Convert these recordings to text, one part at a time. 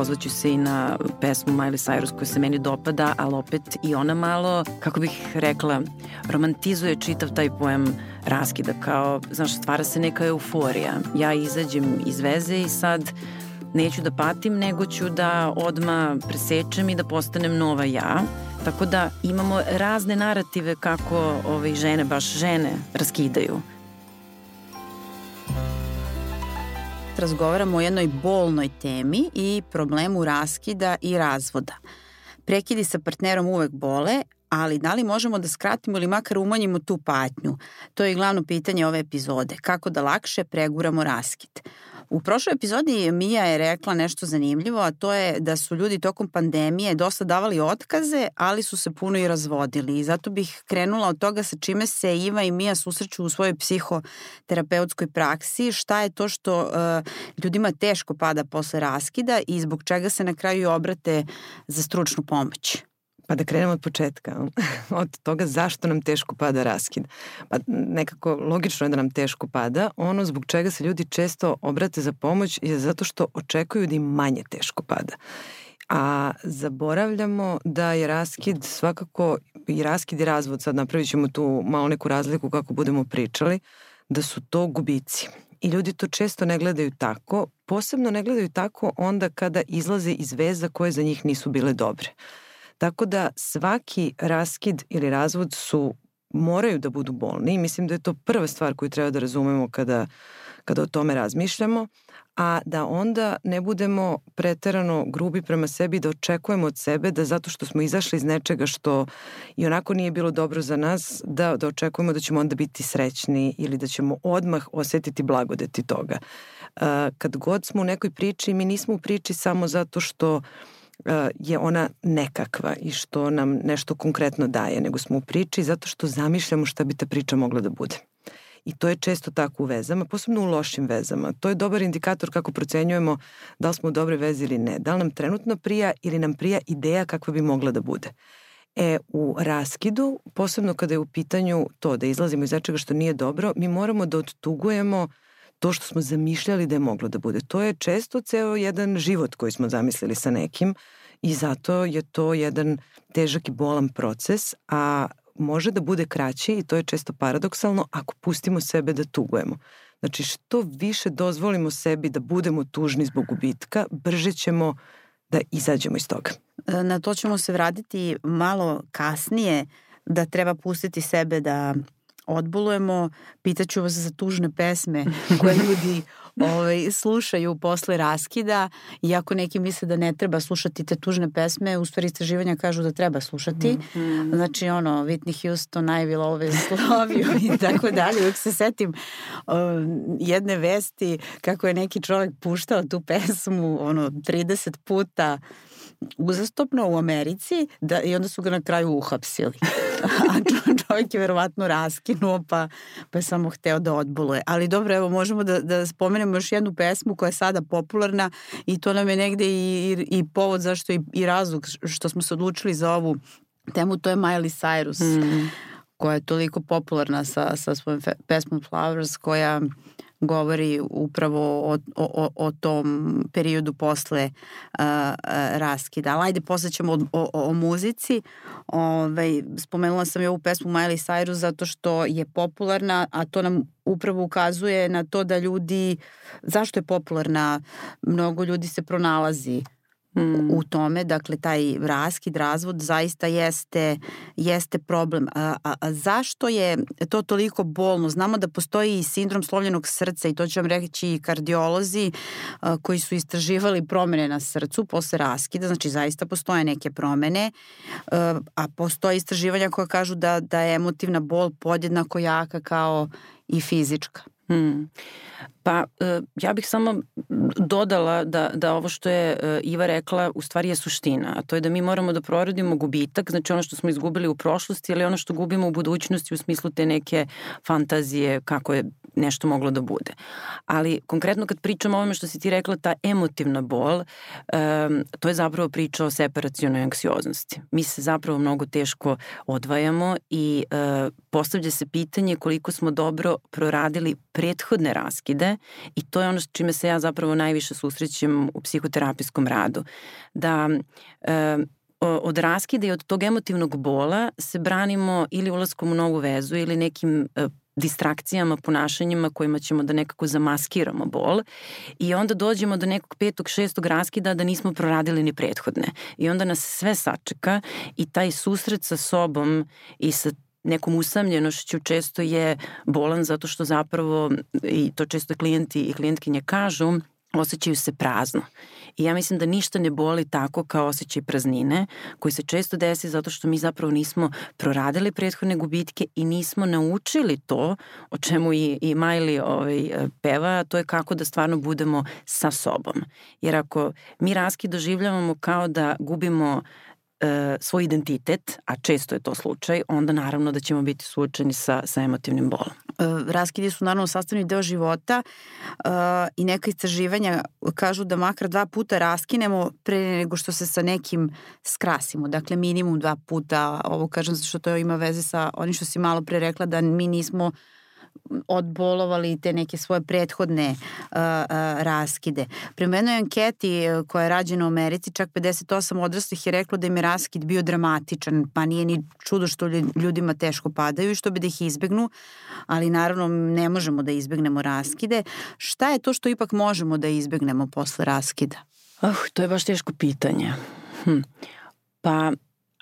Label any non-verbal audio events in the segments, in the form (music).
pozvaću se i na pesmu Miley Cyrus koja se meni dopada, ali opet i ona malo, kako bih rekla, romantizuje čitav taj pojem raskida, kao, znaš, stvara se neka euforija. Ja izađem iz veze i sad neću da patim, nego ću da odma presečem i da postanem nova ja. Tako da imamo razne narative kako ove, ovaj, žene, baš žene, raskidaju. Razgovaramo o jednoj bolnoj temi i problemu raskida i razvoda. Prekidi sa partnerom uvek bole, ali da li možemo da skratimo ili makar umanjimo tu patnju? To je glavno pitanje ove epizode. Kako da lakše preguramo raskid? U prošloj epizodi Mija je rekla nešto zanimljivo, a to je da su ljudi tokom pandemije dosta davali otkaze, ali su se puno i razvodili. I zato bih krenula od toga sa čime se Iva i Mija susreću u svojoj psihoterapeutskoj praksi, šta je to što uh, ljudima teško pada posle raskida i zbog čega se na kraju obrate za stručnu pomoć. Pa da krenemo od početka, (laughs) od toga zašto nam teško pada raskid. Pa nekako logično je da nam teško pada. Ono zbog čega se ljudi često obrate za pomoć je zato što očekuju da im manje teško pada. A zaboravljamo da je raskid svakako i raskid i razvod, sad napravit ćemo tu malo neku razliku kako budemo pričali, da su to gubici. I ljudi to često ne gledaju tako, posebno ne gledaju tako onda kada izlaze iz veza koje za njih nisu bile dobre. Tako da svaki raskid ili razvod su moraju da budu bolni i mislim da je to prva stvar koju treba da razumemo kada, kada o tome razmišljamo, a da onda ne budemo preterano grubi prema sebi, da očekujemo od sebe da zato što smo izašli iz nečega što i onako nije bilo dobro za nas, da, da očekujemo da ćemo onda biti srećni ili da ćemo odmah osetiti blagodeti toga. Kad god smo u nekoj priči, mi nismo u priči samo zato što uh, je ona nekakva i što nam nešto konkretno daje, nego smo u priči zato što zamišljamo šta bi ta priča mogla da bude. I to je često tako u vezama, posebno u lošim vezama. To je dobar indikator kako procenjujemo da li smo u dobroj vezi ili ne. Da li nam trenutno prija ili nam prija ideja kakva bi mogla da bude. E, u raskidu, posebno kada je u pitanju to da izlazimo iz nečega što nije dobro, mi moramo da odtugujemo to što smo zamišljali da je moglo da bude. To je često ceo jedan život koji smo zamislili sa nekim i zato je to jedan težak i bolan proces, a može da bude kraći i to je često paradoksalno ako pustimo sebe da tugujemo. Znači što više dozvolimo sebi da budemo tužni zbog gubitka, brže ćemo da izađemo iz toga. Na to ćemo se vratiti malo kasnije, da treba pustiti sebe da odbolujemo, pitaću vas za tužne pesme (laughs) koje ljudi ovaj, slušaju posle raskida, iako neki misle da ne treba slušati te tužne pesme, u stvari istraživanja kažu da treba slušati. Mm -hmm. Znači, ono, Whitney Houston, I will always love you i tako dalje. Uvijek se setim um, jedne vesti kako je neki čovjek puštao tu pesmu ono, 30 puta uzastopno u Americi da, i onda su ga na kraju uhapsili. (laughs) A čovjek je verovatno raskinuo pa, pa je samo hteo da odboluje. Ali dobro, evo možemo da, da spomenemo još jednu pesmu koja je sada popularna i to nam je negde i, i, i povod zašto i, i razlog što smo se odlučili za ovu temu, to je Miley Cyrus. Mm koja je toliko popularna sa, sa svojom pesmom Flowers, koja govori upravo o, o, o tom periodu posle uh, raskida. Ali ajde, posle ćemo o, o, o muzici. Ove, ovaj, spomenula sam i ovu pesmu Miley Cyrus zato što je popularna, a to nam upravo ukazuje na to da ljudi, zašto je popularna, mnogo ljudi se pronalazi mm. u tome, dakle taj raskid, razvod zaista jeste, jeste problem. A, a, a zašto je to toliko bolno? Znamo da postoji i sindrom slovljenog srca i to će vam reći i kardiolozi a, koji su istraživali promene na srcu posle raskida, znači zaista postoje neke promene, a, a postoje istraživanja koja kažu da, da je emotivna bol podjednako jaka kao i fizička. Hmm. Pa e, ja bih samo dodala da, da ovo što je e, Iva rekla u stvari je suština, a to je da mi moramo da prorodimo gubitak, znači ono što smo izgubili u prošlosti, ali ono što gubimo u budućnosti u smislu te neke fantazije kako je nešto moglo da bude. Ali konkretno kad pričamo o ovome što si ti rekla, ta emotivna bol, um, to je zapravo priča o separacijonoj anksioznosti. Mi se zapravo mnogo teško odvajamo i uh, postavlja se pitanje koliko smo dobro proradili prethodne raskide i to je ono čime se ja zapravo najviše susrećem u psihoterapijskom radu. Da e, od raskida i od tog emotivnog bola se branimo ili ulaskom u novu vezu ili nekim e, distrakcijama, ponašanjima kojima ćemo da nekako zamaskiramo bol i onda dođemo do nekog petog, šestog raskida da nismo proradili ni prethodne. I onda nas sve sačeka i taj susret sa sobom i sa nekom usamljenošću često je bolan zato što zapravo, i to često klijenti i klijentkinje kažu, osjećaju se prazno. I ja mislim da ništa ne boli tako kao osjećaj praznine, koji se često desi zato što mi zapravo nismo proradili prethodne gubitke i nismo naučili to o čemu i, i Miley ovaj, peva, to je kako da stvarno budemo sa sobom. Jer ako mi raskid doživljavamo kao da gubimo e, svoj identitet, a često je to slučaj, onda naravno da ćemo biti suočeni sa, sa emotivnim bolom. E, raskidi su naravno sastavni deo života e, i neka istraživanja kažu da makar dva puta raskinemo pre nego što se sa nekim skrasimo. Dakle, minimum dva puta. Ovo kažem zato što to ima veze sa onim što si malo pre rekla da mi nismo odbolovali te neke svoje prethodne uh, uh, raskide. Prema jednoj anketi uh, koja je rađena u Americi, čak 58 odraslih je reklo da im je raskid bio dramatičan, pa nije ni čudo što ljudima teško padaju i što bi da ih izbegnu, ali naravno ne možemo da izbegnemo raskide. Šta je to što ipak možemo da izbegnemo posle raskida? Uh, to je baš teško pitanje. Hm. Pa,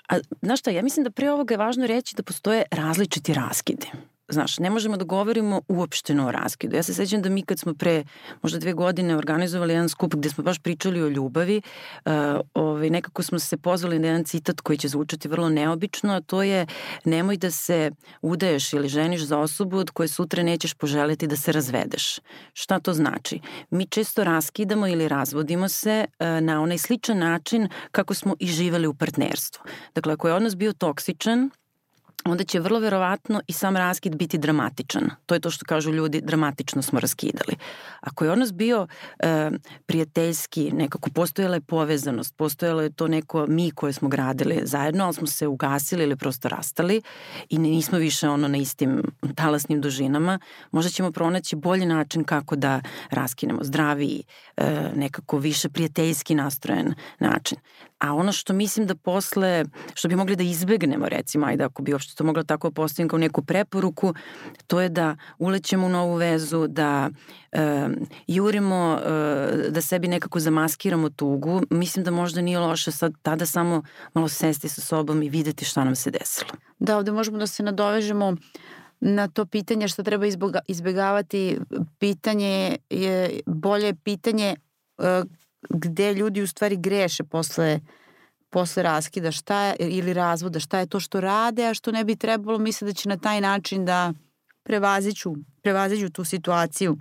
a, znaš šta, ja mislim da pre ovoga je važno reći da postoje različiti raskide znaš, ne možemo da govorimo uopšteno o raskidu. Ja se sećam da mi kad smo pre možda dve godine organizovali jedan skup gde smo baš pričali o ljubavi, uh, ovaj, nekako smo se pozvali na jedan citat koji će zvučati vrlo neobično, a to je nemoj da se udaješ ili ženiš za osobu od koje sutra nećeš poželiti da se razvedeš. Šta to znači? Mi često raskidamo ili razvodimo se uh, na onaj sličan način kako smo i živeli u partnerstvu. Dakle, ako je odnos bio toksičan, onda će vrlo verovatno i sam raskid biti dramatičan. To je to što kažu ljudi, dramatično smo raskidali. Ako je odnos bio e, prijateljski, nekako postojala je povezanost, postojalo je to neko mi koje smo gradili zajedno, ali smo se ugasili ili prosto rastali i nismo više ono na istim talasnim dužinama, možda ćemo pronaći bolji način kako da raskinemo zdraviji, e, nekako više prijateljski nastrojen način. A ono što mislim da posle, što bi mogli da izbegnemo recimo, ajde ako bi uopšte to mogla tako postaviti kao neku preporuku, to je da ulećemo u novu vezu, da e, jurimo, e, da sebi nekako zamaskiramo tugu. Mislim da možda nije loše sad tada samo malo sesti sa sobom i videti šta nam se desilo. Da, ovde možemo da se nadovežemo na to pitanje što treba izbegavati. Pitanje je, bolje pitanje e, gde ljudi u stvari greše posle posle raskida šta je, ili razvoda, šta je to što rade, a što ne bi trebalo, misle da će na taj način da prevaziću, prevaziću tu situaciju.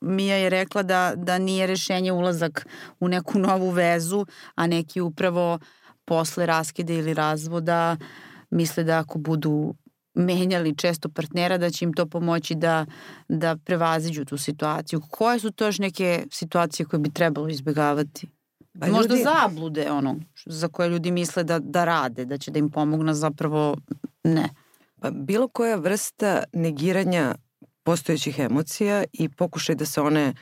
Mija je rekla da, da nije rešenje ulazak u neku novu vezu, a neki upravo posle raskida ili razvoda misle da ako budu menjali često partnera da će im to pomoći da, da prevaziđu tu situaciju. Koje su to još neke situacije koje bi trebalo izbegavati? Pa Možda ljudi... zablude ono za koje ljudi misle da, da rade, da će da im pomogna zapravo ne. Pa bilo koja vrsta negiranja postojećih emocija i pokušaj da se one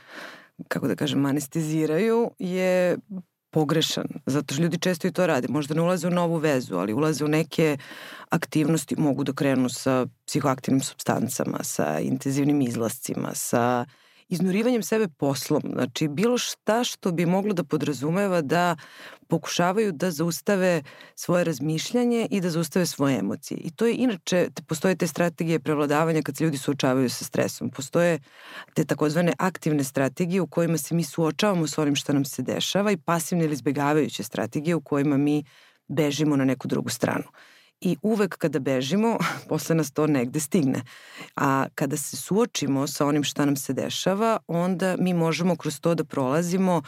kako da kažem, anesteziraju je pogrešan, zato što ljudi često i to rade. Možda ne ulaze u novu vezu, ali ulaze u neke aktivnosti, mogu da krenu sa psihoaktivnim substancama, sa intenzivnim izlascima, sa uh, iznurivanjem sebe poslom. Znači, bilo šta što bi moglo da podrazumeva da pokušavaju da zaustave svoje razmišljanje i da zaustave svoje emocije. I to je inače, postoje te strategije prevladavanja kad se ljudi suočavaju sa stresom. Postoje te takozvane aktivne strategije u kojima se mi suočavamo s onim što nam se dešava i pasivne ili izbegavajuće strategije u kojima mi bežimo na neku drugu stranu i uvek kada bežimo, (laughs) posle nas to negde stigne. A kada se suočimo sa onim šta nam se dešava, onda mi možemo kroz to da prolazimo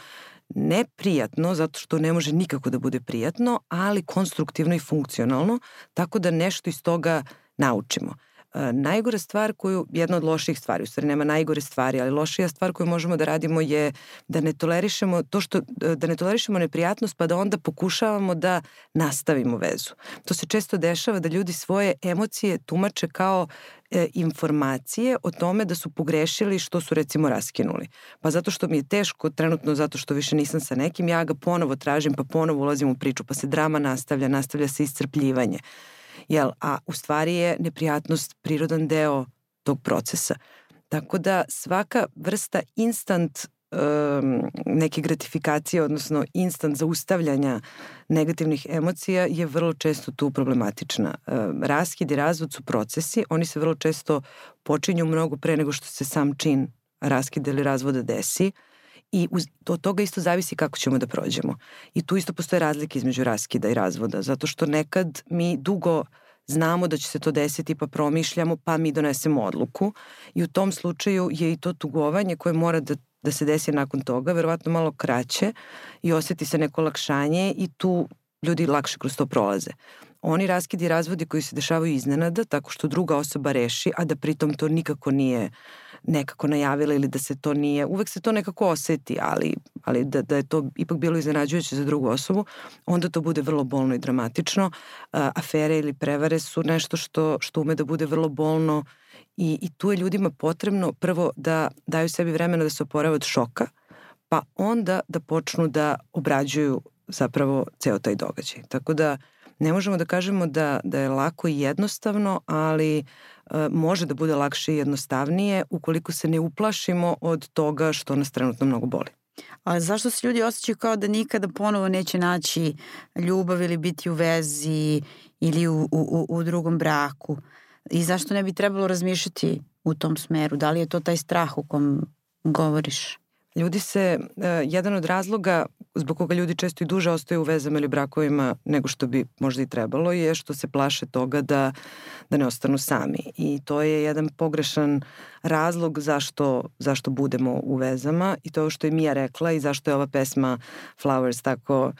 neprijatno, zato što ne može nikako da bude prijatno, ali konstruktivno i funkcionalno, tako da nešto iz toga naučimo. E, najgora stvar koju, jedna od loših stvari, u stvari nema najgore stvari, ali lošija stvar koju možemo da radimo je da ne tolerišemo to što, da ne tolerišemo neprijatnost pa da onda pokušavamo da nastavimo vezu. To se često dešava da ljudi svoje emocije tumače kao e, informacije o tome da su pogrešili što su recimo raskinuli. Pa zato što mi je teško, trenutno zato što više nisam sa nekim, ja ga ponovo tražim, pa ponovo ulazim u priču, pa se drama nastavlja, nastavlja se iscrpljivanje. Jel, a u stvari je neprijatnost prirodan deo tog procesa. Tako da svaka vrsta instant um, neke gratifikacije, odnosno instant zaustavljanja negativnih emocija je vrlo često tu problematična. Um, raskid i razvod su procesi, oni se vrlo često počinju mnogo pre nego što se sam čin raskida ili razvoda desi i uz, od toga isto zavisi kako ćemo da prođemo. I tu isto postoje razlike između raskida i razvoda, zato što nekad mi dugo znamo da će se to desiti pa promišljamo pa mi donesemo odluku i u tom slučaju je i to tugovanje koje mora da da se desi nakon toga, verovatno malo kraće i oseti se neko lakšanje i tu ljudi lakše kroz to prolaze. Oni raskidi i razvodi koji se dešavaju iznenada, tako što druga osoba reši, a da pritom to nikako nije nekako najavila ili da se to nije, uvek se to nekako oseti, ali, ali da, da je to ipak bilo iznenađujuće za drugu osobu, onda to bude vrlo bolno i dramatično. Uh, afere ili prevare su nešto što, što ume da bude vrlo bolno i, i tu je ljudima potrebno prvo da daju sebi vremena da se oporave od šoka, pa onda da počnu da obrađuju zapravo ceo taj događaj. Tako da ne možemo da kažemo da, da je lako i jednostavno, ali e, može da bude lakše i jednostavnije ukoliko se ne uplašimo od toga što nas trenutno mnogo boli. A zašto se ljudi osjećaju kao da nikada ponovo neće naći ljubav ili biti u vezi ili u, u, u drugom braku? I zašto ne bi trebalo razmišljati u tom smeru? Da li je to taj strah u kom govoriš? Ljudi se, uh, jedan od razloga zbog koga ljudi često i duže ostaju u vezama ili brakovima nego što bi možda i trebalo je što se plaše toga da, da ne ostanu sami. I to je jedan pogrešan razlog zašto, zašto budemo u vezama i to što je Mija rekla i zašto je ova pesma Flowers tako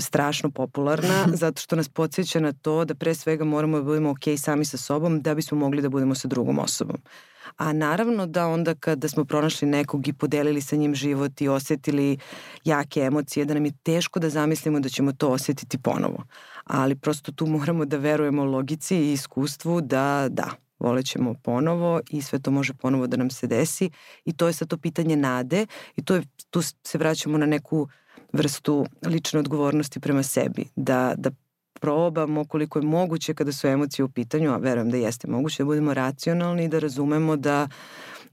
strašno popularna (laughs) zato što nas podsjeća na to da pre svega moramo da budemo ok sami sa sobom da bismo mogli da budemo sa drugom osobom. A naravno da onda kada smo pronašli nekog i podelili sa njim život i osetili jake emocije, da nam je teško da zamislimo da ćemo to osetiti ponovo. Ali prosto tu moramo da verujemo logici i iskustvu da da, volećemo ponovo i sve to može ponovo da nam se desi i to je sad to pitanje nade i to je, tu se vraćamo na neku vrstu lične odgovornosti prema sebi, da, da probamo koliko je moguće kada su emocije u pitanju, a verujem da jeste moguće, da budemo racionalni i da razumemo da,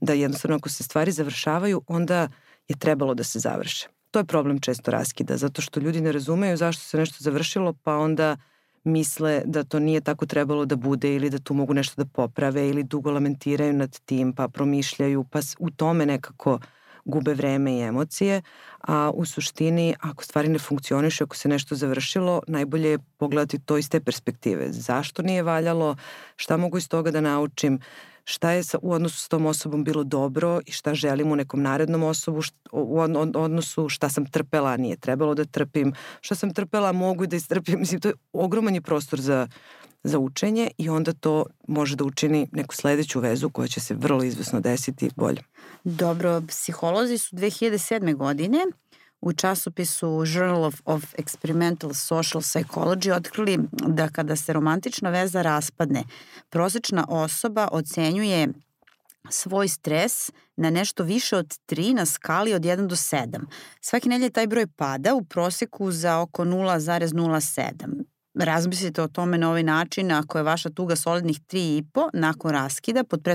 da jednostavno ako se stvari završavaju, onda je trebalo da se završe. To je problem često raskida, zato što ljudi ne razumeju zašto se nešto završilo, pa onda misle da to nije tako trebalo da bude ili da tu mogu nešto da poprave ili dugo lamentiraju nad tim, pa promišljaju, pa u tome nekako uh, gube vreme i emocije, a u suštini ako stvari ne funkcioniše, ako se nešto završilo, najbolje je pogledati to iz te perspektive. Zašto nije valjalo, šta mogu iz toga da naučim, šta je sa, u odnosu s tom osobom bilo dobro i šta želim u nekom narednom osobu, u odnosu šta sam trpela, nije trebalo da trpim, šta sam trpela, mogu da istrpim. Mislim, to je ogroman je prostor za, za učenje i onda to može da učini neku sledeću vezu koja će se vrlo izvesno desiti bolje. Dobro, psiholozi su 2007. godine u časopisu Journal of, of Experimental Social Psychology otkrili da kada se romantična veza raspadne, prosečna osoba ocenjuje svoj stres na nešto više od 3 na skali od 1 do 7. Svaki nelje taj broj pada u proseku za oko 0,07 razmislite o tome na ovaj način ako je vaša tuga solidnih 3,5 nakon raskida pod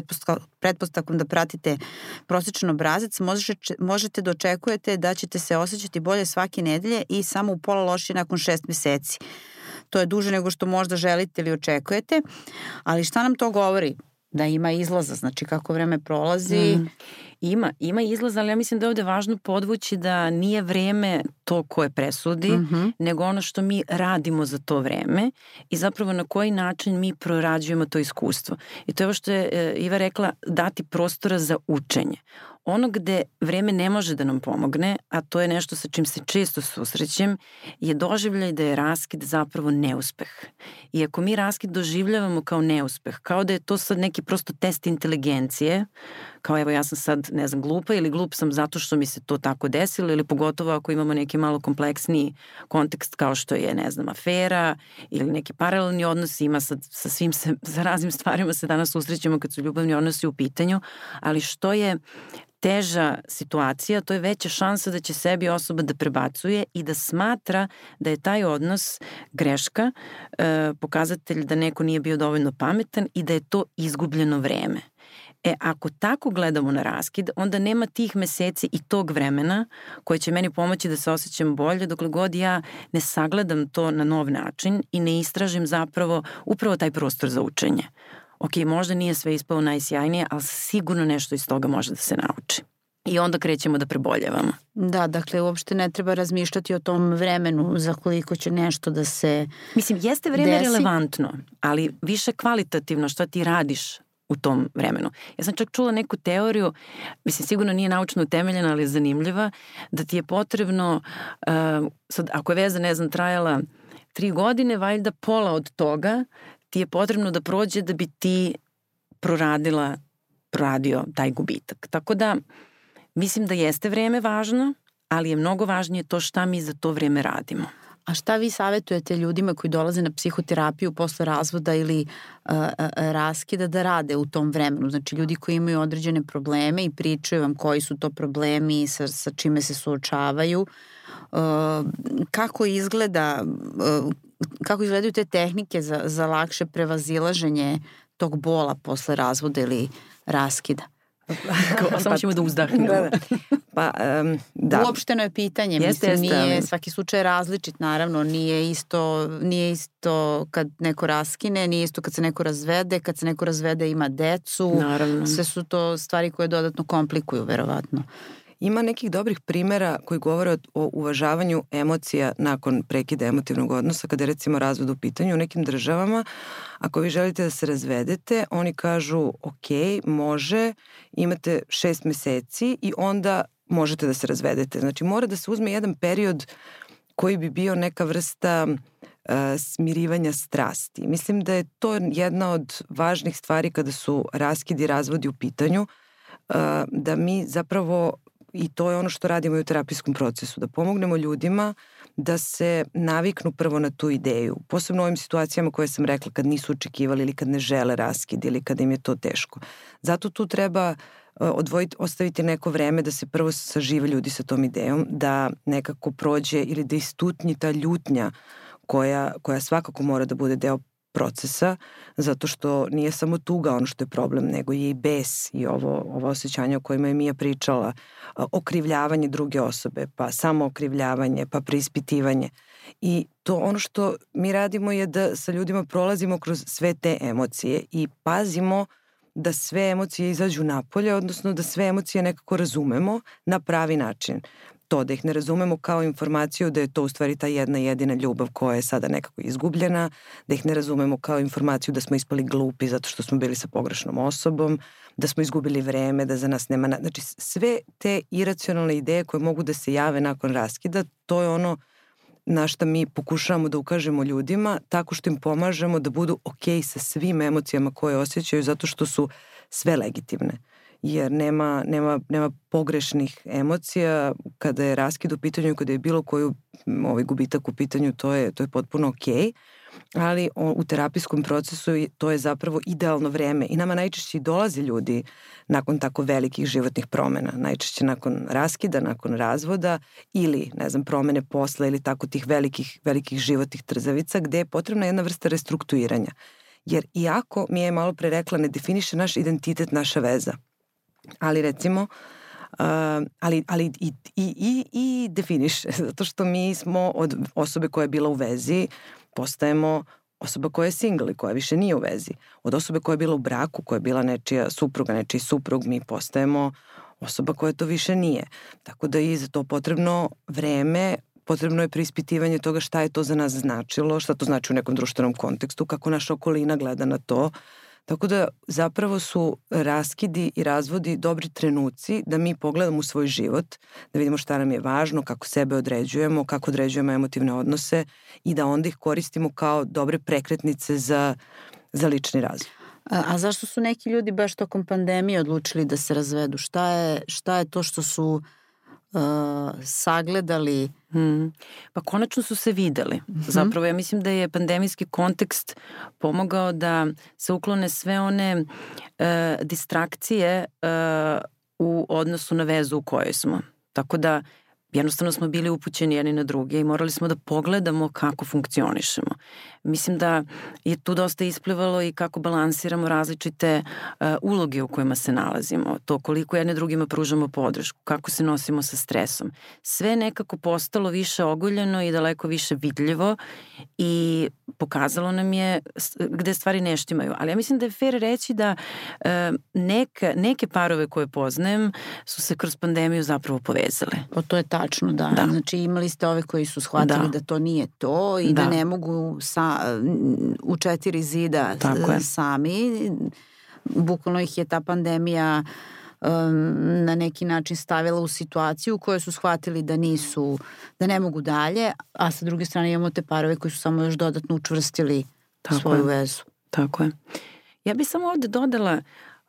pretpostavkom da pratite prosječan obrazac možete, da očekujete da ćete se osjećati bolje svake nedelje i samo u pola lošije nakon šest meseci. To je duže nego što možda želite ili očekujete, ali šta nam to govori? Da ima izlaza, znači kako vreme prolazi mm Ima, ima izlaz, ali ja mislim da je ovde važno podvući da nije vreme to koje presudi, mm -hmm. nego ono što mi radimo za to vreme i zapravo na koji način mi prorađujemo to iskustvo. I to je ovo što je e, Iva rekla, dati prostora za učenje. Ono gde vreme ne može da nam pomogne, a to je nešto sa čim se često susrećem, je doživljaj da je raskid zapravo neuspeh. I ako mi raskid doživljavamo kao neuspeh, kao da je to sad neki prosto test inteligencije, kao evo ja sam sad, ne znam, glupa ili glup sam zato što mi se to tako desilo ili pogotovo ako imamo neki malo kompleksniji kontekst kao što je, ne znam, afera ili neki paralelni odnos, ima sad sa svim se, (laughs) sa raznim stvarima se danas susrećemo kad su ljubavni odnosi u pitanju, ali što je teža situacija, to je veća šansa da će sebi osoba da prebacuje i da smatra da je taj odnos greška, e, pokazatelj da neko nije bio dovoljno pametan i da je to izgubljeno vreme. E, ako tako gledamo na raskid, onda nema tih meseci i tog vremena koje će meni pomoći da se osjećam bolje dokle god ja ne sagledam to na nov način i ne istražim zapravo upravo taj prostor za učenje. Ok, možda nije sve ispalo najsjajnije, ali sigurno nešto iz toga može da se nauči. I onda krećemo da preboljevamo. Da, dakle, uopšte ne treba razmišljati o tom vremenu za koliko će nešto da se Mislim, jeste vreme desi. relevantno, ali više kvalitativno šta ti radiš u tom vremenu. Ja sam čak čula neku teoriju, mislim sigurno nije naučno utemeljena, ali je zanimljiva, da ti je potrebno, uh, sad ako je veza, ne znam, trajala tri godine, valjda pola od toga ti je potrebno da prođe da bi ti proradila, proradio taj gubitak. Tako da, mislim da jeste vreme važno, ali je mnogo važnije to šta mi za to vreme radimo. A šta vi savjetujete ljudima koji dolaze na psihoterapiju posle razvoda ili uh, raskida da rade u tom vremenu? Znači ljudi koji imaju određene probleme i pričaju vam koji su to problemi, sa, sa čime se suočavaju. Uh, kako izgleda, uh, kako izgledaju te tehnike za, za lakše prevazilaženje tog bola posle razvoda ili raskida? (laughs) Samo ćemo da uzdahnemo. da, da. Pa, um, da. Uopšteno je pitanje, jeste, mislim, jeste, nije, svaki slučaj je različit, naravno, nije isto, nije isto kad neko raskine, nije isto kad se neko razvede, kad se neko razvede ima decu, naravno. sve su to stvari koje dodatno komplikuju, verovatno. Ima nekih dobrih primera koji govore o uvažavanju emocija nakon prekida emotivnog odnosa, kada je recimo razvod u pitanju u nekim državama. Ako vi želite da se razvedete, oni kažu ok, može, imate šest meseci i onda možete da se razvedete. Znači mora da se uzme jedan period koji bi bio neka vrsta uh, smirivanja strasti. Mislim da je to jedna od važnih stvari kada su raskidi razvodi u pitanju, uh, da mi zapravo i to je ono što radimo i u terapijskom procesu, da pomognemo ljudima da se naviknu prvo na tu ideju. Posebno u ovim situacijama koje sam rekla kad nisu očekivali ili kad ne žele raskid ili kad im je to teško. Zato tu treba e, odvojiti, ostaviti neko vreme da se prvo sažive ljudi sa tom idejom, da nekako prođe ili da istutnji ta ljutnja koja, koja svakako mora da bude deo procesa, zato što nije samo tuga ono što je problem, nego je i bes i ovo, ovo osjećanje o kojima je Mija pričala, okrivljavanje druge osobe, pa samo okrivljavanje, pa preispitivanje. I to ono što mi radimo je da sa ljudima prolazimo kroz sve te emocije i pazimo da sve emocije izađu napolje, odnosno da sve emocije nekako razumemo na pravi način to, da ih ne razumemo kao informaciju da je to u stvari ta jedna jedina ljubav koja je sada nekako izgubljena, da ih ne razumemo kao informaciju da smo ispali glupi zato što smo bili sa pogrešnom osobom, da smo izgubili vreme, da za nas nema... Na... Znači sve te iracionalne ideje koje mogu da se jave nakon raskida, to je ono na šta mi pokušavamo da ukažemo ljudima tako što im pomažemo da budu ok sa svim emocijama koje osjećaju zato što su sve legitimne jer nema, nema, nema pogrešnih emocija kada je raskid u pitanju i kada je bilo koju ovaj gubitak u pitanju, to je, to je potpuno okej. Okay ali u terapijskom procesu to je zapravo idealno vreme i nama najčešće dolaze ljudi nakon tako velikih životnih promena, najčešće nakon raskida, nakon razvoda ili, ne znam, promene posla ili tako tih velikih, velikih životnih trzavica gde je potrebna jedna vrsta restrukturiranja. Jer iako mi je malo pre rekla ne definiše naš identitet, naša veza, ali recimo Uh, ali, ali i, i, i, i definiše, (laughs) zato što mi smo od osobe koja je bila u vezi, postajemo osoba koja je single i koja više nije u vezi. Od osobe koja je bila u braku, koja je bila nečija supruga, nečiji suprug, mi postajemo osoba koja to više nije. Tako da je za to potrebno vreme, potrebno je preispitivanje toga šta je to za nas značilo, šta to znači u nekom društvenom kontekstu, kako naša okolina gleda na to, Tako da zapravo su raskidi i razvodi dobri trenuci da mi pogledamo u svoj život, da vidimo šta nam je važno, kako sebe određujemo, kako određujemo emotivne odnose i da onda ih koristimo kao dobre prekretnice za, za lični razvoj. A, a zašto su neki ljudi baš tokom pandemije odlučili da se razvedu? Šta je, šta je to što su uh, sagledali? Hmm. Pa konačno su se videli. Mm -hmm. Zapravo ja mislim da je pandemijski kontekst pomogao da se uklone sve one uh, distrakcije uh, u odnosu na vezu u kojoj smo. Tako da jednostavno smo bili upućeni jedni na druge i morali smo da pogledamo kako funkcionišemo. Mislim da je tu dosta isplivalo i kako balansiramo različite uh, uloge u kojima se nalazimo, to koliko jedne drugima pružamo podršku, kako se nosimo sa stresom. Sve nekako postalo više ogoljeno i daleko više vidljivo i pokazalo nam je gde stvari ne štimaju. Ali ja mislim da je fair reći da uh, neke, neke parove koje poznajem su se kroz pandemiju zapravo povezale. O to je tačno, da. da. Znači imali ste ove koji su shvatili da, da to nije to i da, da ne mogu sa, u četiri zida Tako je. sami. Bukvalno ih je ta pandemija um, na neki način stavila u situaciju u kojoj su shvatili da nisu, da ne mogu dalje, a sa druge strane imamo te parove koji su samo još dodatno učvrstili Tako svoju je. vezu. Tako je. Ja bih samo ovde dodala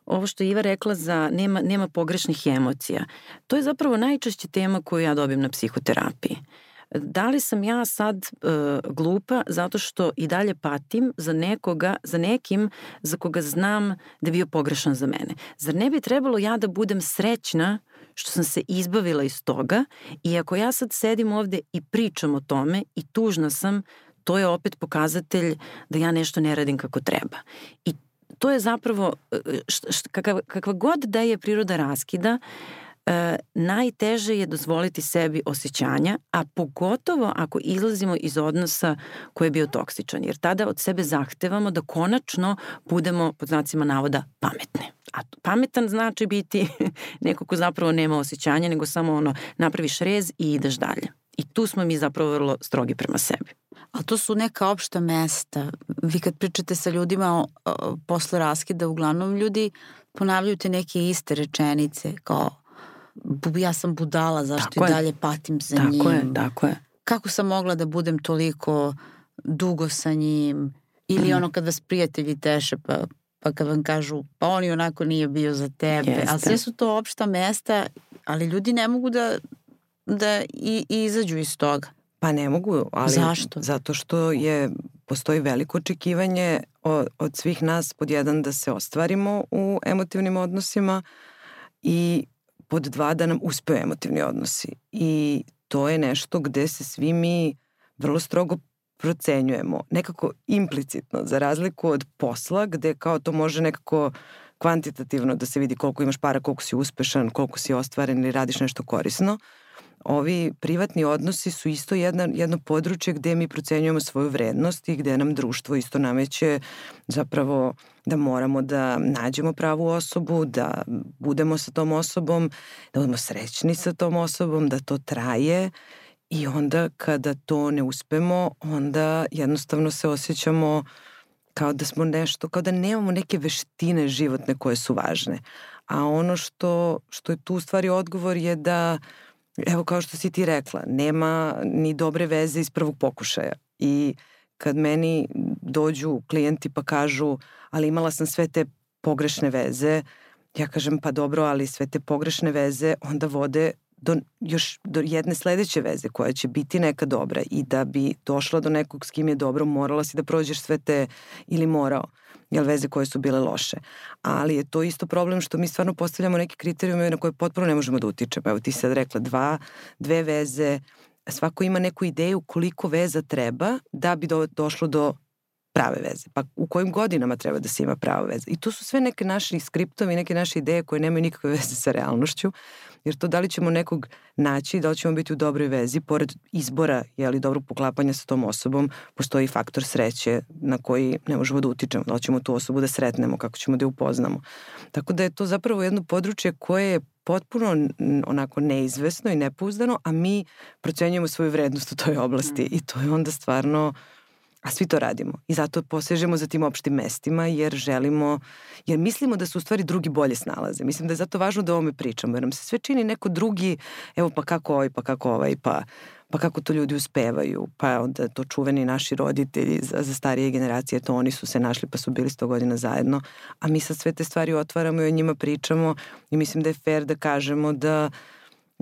ovo što Iva rekla za nema, nema pogrešnih emocija. To je zapravo najčešća tema koju ja dobim na psihoterapiji. Uh, da li sam ja sad uh, glupa zato što i dalje patim za nekoga, za nekim za koga znam da je bio pogrešan za mene. Zar ne bi trebalo ja da budem srećna što sam se izbavila iz toga i ako ja sad sedim ovde i pričam o tome i tužna sam, to je opet pokazatelj da ja nešto ne radim kako treba. I to je zapravo, št, št, kakva, kakva god da je priroda raskida, uh, e, najteže je dozvoliti sebi osjećanja, a pogotovo ako izlazimo iz odnosa koji je bio toksičan, jer tada od sebe zahtevamo da konačno budemo, pod znacima navoda, pametne. A pametan znači biti (laughs) neko ko zapravo nema osjećanja, nego samo ono, napraviš rez i ideš dalje. I tu smo mi zapravo vrlo strogi prema sebi. A to su neka opšta mesta. Vi kad pričate sa ljudima o, o, posle raskida, uglavnom ljudi ponavljaju te neke iste rečenice kao ja sam budala, zašto tako i je. dalje patim za tako njim. Tako je, tako je. Kako sam mogla da budem toliko dugo sa njim? Ili mm. ono kad vas prijatelji teše pa, pa kad vam kažu pa on i onako nije bio za tebe. Jeste. Ali sve su to opšta mesta, ali ljudi ne mogu da, da i, i izađu iz toga. Pa ne mogu, ali Zašto? zato što je postoji veliko očekivanje od, od svih nas pod jedan da se ostvarimo u emotivnim odnosima i pod dva da nam uspeju emotivni odnosi. I to je nešto gde se svi mi vrlo strogo procenjujemo, nekako implicitno, za razliku od posla gde kao to može nekako kvantitativno da se vidi koliko imaš para, koliko si uspešan, koliko si ostvaren ili radiš nešto korisno ovi privatni odnosi su isto jedna, jedno područje gde mi procenjujemo svoju vrednost i gde nam društvo isto nameće zapravo da moramo da nađemo pravu osobu, da budemo sa tom osobom, da budemo srećni sa tom osobom, da to traje i onda kada to ne uspemo, onda jednostavno se osjećamo kao da smo nešto, kao da nemamo neke veštine životne koje su važne. A ono što, što je tu u stvari odgovor je da uh, Evo kao što si ti rekla, nema ni dobre veze iz prvog pokušaja. I kad meni dođu klijenti pa kažu, ali imala sam sve te pogrešne veze, ja kažem pa dobro, ali sve te pogrešne veze onda vode do, još do jedne sledeće veze koja će biti neka dobra i da bi došla do nekog s kim je dobro morala si da prođeš sve te ili morao jel, veze koje su bile loše. Ali je to isto problem što mi stvarno postavljamo neke kriterijume na koje potpuno ne možemo da utičemo. Evo ti sad rekla dva, dve veze, svako ima neku ideju koliko veza treba da bi do, došlo do prave veze. Pa u kojim godinama treba da se ima prava veza. I to su sve neke naše skriptovi, neke naše ideje koje nemaju nikakve (laughs) veze sa realnošću. Jer to da li ćemo nekog naći, da li ćemo biti u dobroj vezi, pored izbora, jeli, dobrog poklapanja sa tom osobom, postoji faktor sreće na koji ne možemo da utičemo, da li ćemo tu osobu da sretnemo, kako ćemo da je upoznamo. Tako da je to zapravo jedno područje koje je potpuno onako neizvesno i nepouzdano, a mi procenjujemo svoju vrednost u toj oblasti mm. i to je onda stvarno A svi to radimo i zato posežemo za tim opštim mestima jer želimo, jer mislimo da su u stvari drugi bolje snalaze. Mislim da je zato važno da o ovome pričamo jer nam se sve čini neko drugi, evo pa kako ovaj, pa kako ovaj, pa, pa kako to ljudi uspevaju, pa onda to čuveni naši roditelji za, za starije generacije, to oni su se našli pa su bili sto godina zajedno, a mi sad sve te stvari otvaramo i o njima pričamo i mislim da je fair da kažemo da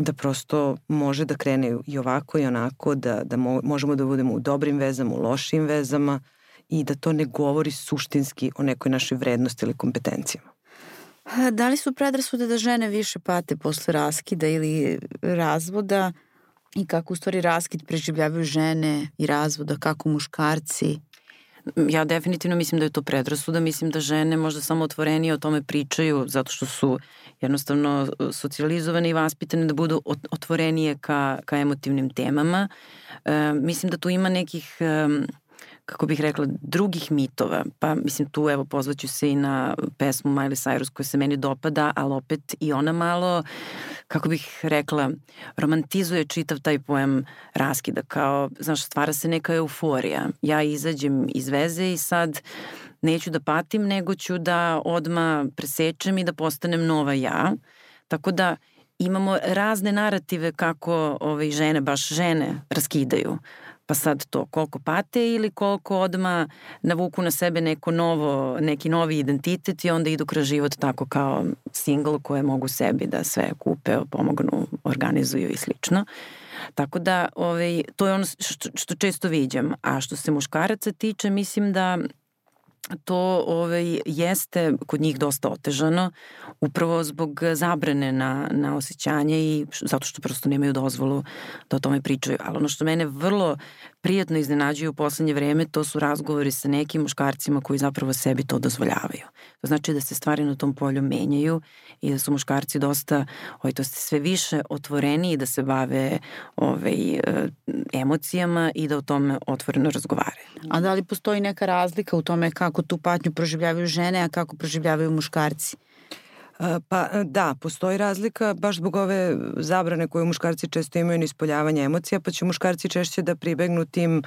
da prosto može da krene i ovako i onako, da, da mo, možemo da budemo u dobrim vezama, u lošim vezama i da to ne govori suštinski o nekoj našoj vrednosti ili kompetencijama. Da li su predrasude da žene više pate posle raskida ili razvoda i kako u stvari raskid preživljavaju žene i razvoda, kako muškarci? Ja definitivno mislim da je to predrasuda, mislim da žene možda samo otvorenije o tome pričaju zato što su jednostavno e, socijalizovane i vaspitane da budu otvorenije ka, ka emotivnim temama. E, mislim da tu ima nekih... E, kako bih rekla, drugih mitova. Pa mislim tu evo pozvaću se i na pesmu Miley Cyrus koja se meni dopada, ali opet i ona malo, kako bih rekla, romantizuje čitav taj pojem raskida kao, znaš, stvara se neka euforija. Ja izađem iz veze i sad neću da patim, nego ću da odma presečem i da postanem nova ja. Tako da imamo razne narative kako ovaj, žene, baš žene, raskidaju pa sad to koliko pate ili koliko odma navuku na sebe neko novo, neki novi identitet i onda idu kroz život tako kao single koje mogu sebi da sve kupe, pomognu, organizuju i slično. Tako da ovaj, to je ono što, što često viđam. A što se muškaraca tiče, mislim da to ovaj, jeste kod njih dosta otežano, upravo zbog zabrane na, na osjećanje i zato što prosto nemaju dozvolu da o tome pričaju. Ali ono što mene vrlo prijatno iznenađuju u poslednje vreme, to su razgovori sa nekim muškarcima koji zapravo sebi to dozvoljavaju. To znači da se stvari na tom polju menjaju i da su muškarci dosta, ovaj, to ste sve više otvoreni da se bave ovaj, emocijama i da o tome otvoreno razgovaraju. A da li postoji neka razlika u tome kako tu patnju proživljavaju žene, a kako proživljavaju muškarci? Pa da, postoji razlika baš zbog ove zabrane koje muškarci često imaju na ispoljavanje emocija, pa će muškarci češće da pribegnu tim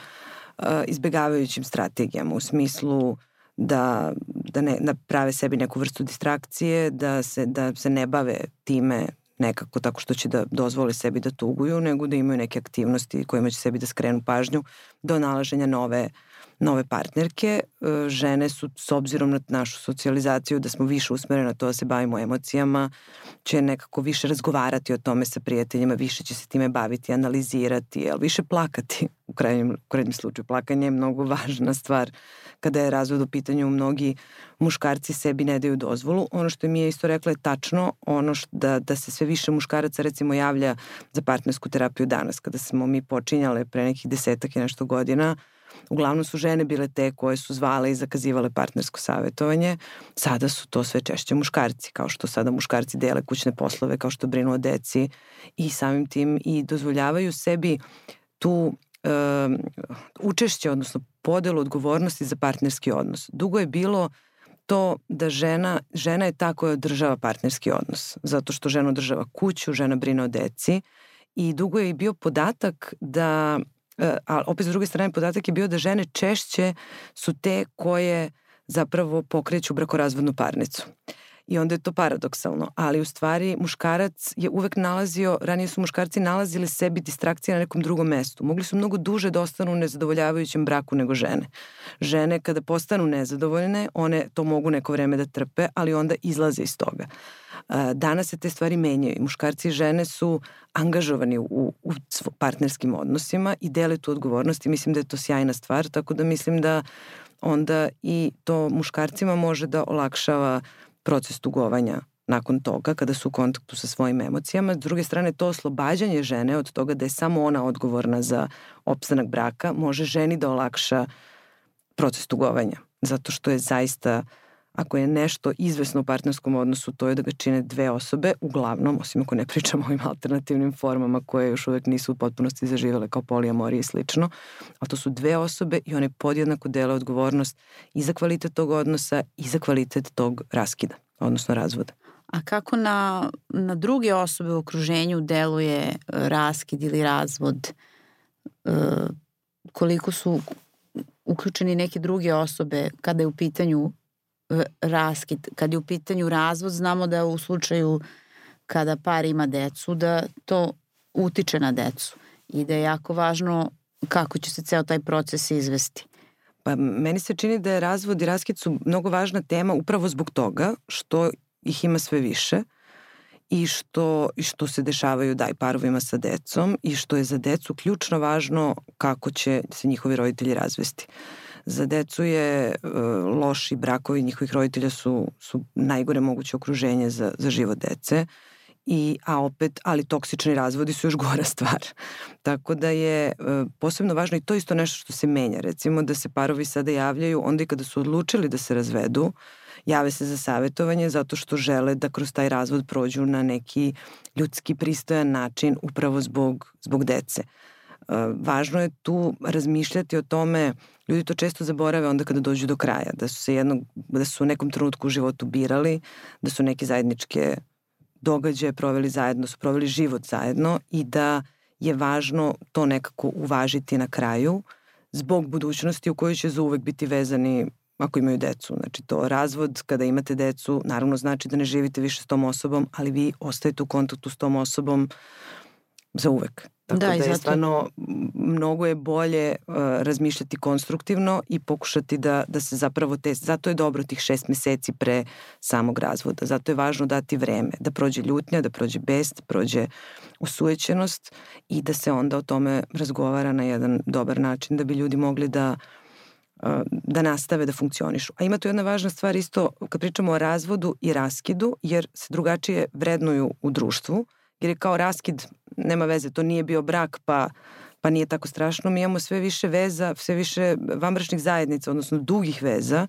uh, izbegavajućim strategijama u smislu da, da, ne, da prave sebi neku vrstu distrakcije, da se, da se ne bave time nekako tako što će da dozvole sebi da tuguju, nego da imaju neke aktivnosti kojima će sebi da skrenu pažnju do nalaženja nove uh, nove partnerke. E, žene su, s obzirom na našu socijalizaciju, da smo više usmerene na to da se bavimo emocijama, će nekako više razgovarati o tome sa prijateljima, više će se time baviti, analizirati, ali više plakati u krajnjem, u krajnjem slučaju. Plakanje je mnogo važna stvar kada je razvod u pitanju. Mnogi muškarci sebi ne daju dozvolu. Ono što mi je isto rekla je tačno, ono što, da, da se sve više muškaraca recimo javlja za partnersku terapiju danas. Kada smo mi počinjale pre nekih desetak i nešto godina, uh, uglavnom su žene bile te koje su zvale i zakazivale partnersko savjetovanje. Sada su to sve češće muškarci, kao što sada muškarci dele kućne poslove, kao što brinu o deci i samim tim i dozvoljavaju sebi tu um, učešće, odnosno podelu odgovornosti za partnerski odnos. Dugo je bilo to da žena, žena je ta koja održava partnerski odnos, zato što žena održava kuću, žena brine o deci i dugo je i bio podatak da E, a opet s druge strane podatak je bio da žene češće su te koje zapravo pokreću brakorazvodnu parnicu. I onda je to paradoksalno, ali u stvari muškarac je uvek nalazio, ranije su muškarci nalazili sebi distrakcije na nekom drugom mestu. Mogli su mnogo duže da ostanu u nezadovoljavajućem braku nego žene. Žene kada postanu nezadovoljne, one to mogu neko vreme da trpe, ali onda izlaze iz toga. Danas se te stvari menjaju. Muškarci i žene su angažovani u, u partnerskim odnosima i dele tu odgovornost i mislim da je to sjajna stvar, tako da mislim da onda i to muškarcima može da olakšava proces tugovanja nakon toga kada su u kontaktu sa svojim emocijama. S druge strane, to oslobađanje žene od toga da je samo ona odgovorna za opstanak braka može ženi da olakša proces tugovanja. Zato što je zaista uh, Ako je nešto izvesno u partnerskom odnosu, to je da ga čine dve osobe, uglavnom, osim ako ne pričamo o ovim alternativnim formama koje još uvek nisu u potpunosti zaživele kao polijamorije i slično, a to su dve osobe i one podjednako dele odgovornost i za kvalitet tog odnosa i za kvalitet tog raskida, odnosno razvoda. A kako na, na druge osobe u okruženju deluje e, raskid ili razvod? E, koliko su uključeni neke druge osobe kada je u pitanju raskid, kada je u pitanju razvod, znamo da u slučaju kada par ima decu, da to utiče na decu i da je jako važno kako će se ceo taj proces izvesti. Pa meni se čini da je razvod i raskid su mnogo važna tema upravo zbog toga što ih ima sve više i što, i što se dešavaju daj parovima sa decom i što je za decu ključno važno kako će se njihovi roditelji razvesti. Za decu je e, loši brakovi njihovih roditelja su, su najgore moguće okruženje za, za život dece i, a opet, ali toksični razvodi su još gora (laughs) stvar. Tako da je e, posebno važno i to isto nešto što se menja. Recimo da se parovi sada javljaju onda i kada su odlučili da se razvedu, jave se za savetovanje zato što žele da kroz taj razvod prođu na neki ljudski pristojan način upravo zbog, zbog dece. Važno je tu razmišljati o tome, ljudi to često zaborave onda kada dođu do kraja, da su se jednog, da su u nekom trenutku u životu birali, da su neke zajedničke događaje proveli zajedno, su proveli život zajedno i da je važno to nekako uvažiti na kraju zbog budućnosti u kojoj će zauvek biti vezani ako imaju decu. Znači to razvod kada imate decu naravno znači da ne živite više s tom osobom, ali vi ostajete u kontaktu s tom osobom za uvek. Tako da, da je zato... stvarno mnogo je bolje uh, razmišljati konstruktivno i pokušati da, da se zapravo te, zato je dobro tih šest meseci pre samog razvoda, zato je važno dati vreme, da prođe ljutnja, da prođe best, prođe usujećenost i da se onda o tome razgovara na jedan dobar način da bi ljudi mogli da uh, da nastave da funkcionišu. A ima tu jedna važna stvar isto kad pričamo o razvodu i raskidu, jer se drugačije vrednuju u društvu, jer je kao raskid nema veze, to nije bio brak, pa pa nije tako strašno. Mi imamo sve više veza, sve više vambračnih zajednica, odnosno dugih veza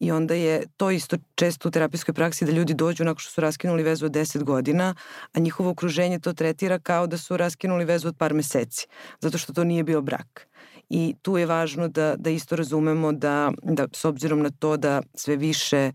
i onda je to isto često u terapijskoj praksi da ljudi dođu nakon što su raskinuli vezu od 10 godina, a njihovo okruženje to tretira kao da su raskinuli vezu od par meseci, zato što to nije bio brak. I tu je važno da, da isto razumemo da, da s obzirom na to da sve više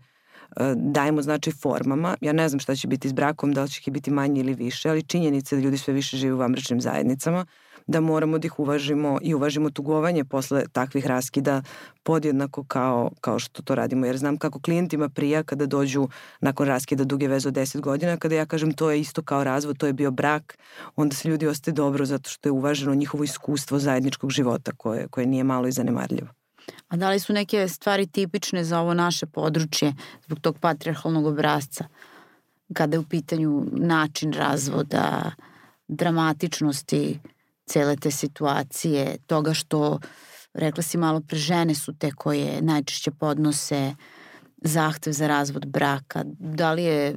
dajemo značaj formama. Ja ne znam šta će biti s brakom, da li će ih biti manje ili više, ali činjenica da ljudi sve više žive u vambračnim zajednicama, da moramo da ih uvažimo i uvažimo tugovanje posle takvih raskida podjednako kao, kao što to radimo. Jer znam kako klijentima prija kada dođu nakon raskida duge veze od 10 godina, kada ja kažem to je isto kao razvod, to je bio brak, onda se ljudi ostaje dobro zato što je uvaženo njihovo iskustvo zajedničkog života koje, koje nije malo i zanemarljivo. A da li su neke stvari tipične za ovo naše područje zbog tog patriarhalnog obrazca? Kada je u pitanju način razvoda, dramatičnosti cele te situacije, toga što, rekla si malo pre, žene su te koje najčešće podnose zahtev za razvod braka. Da li je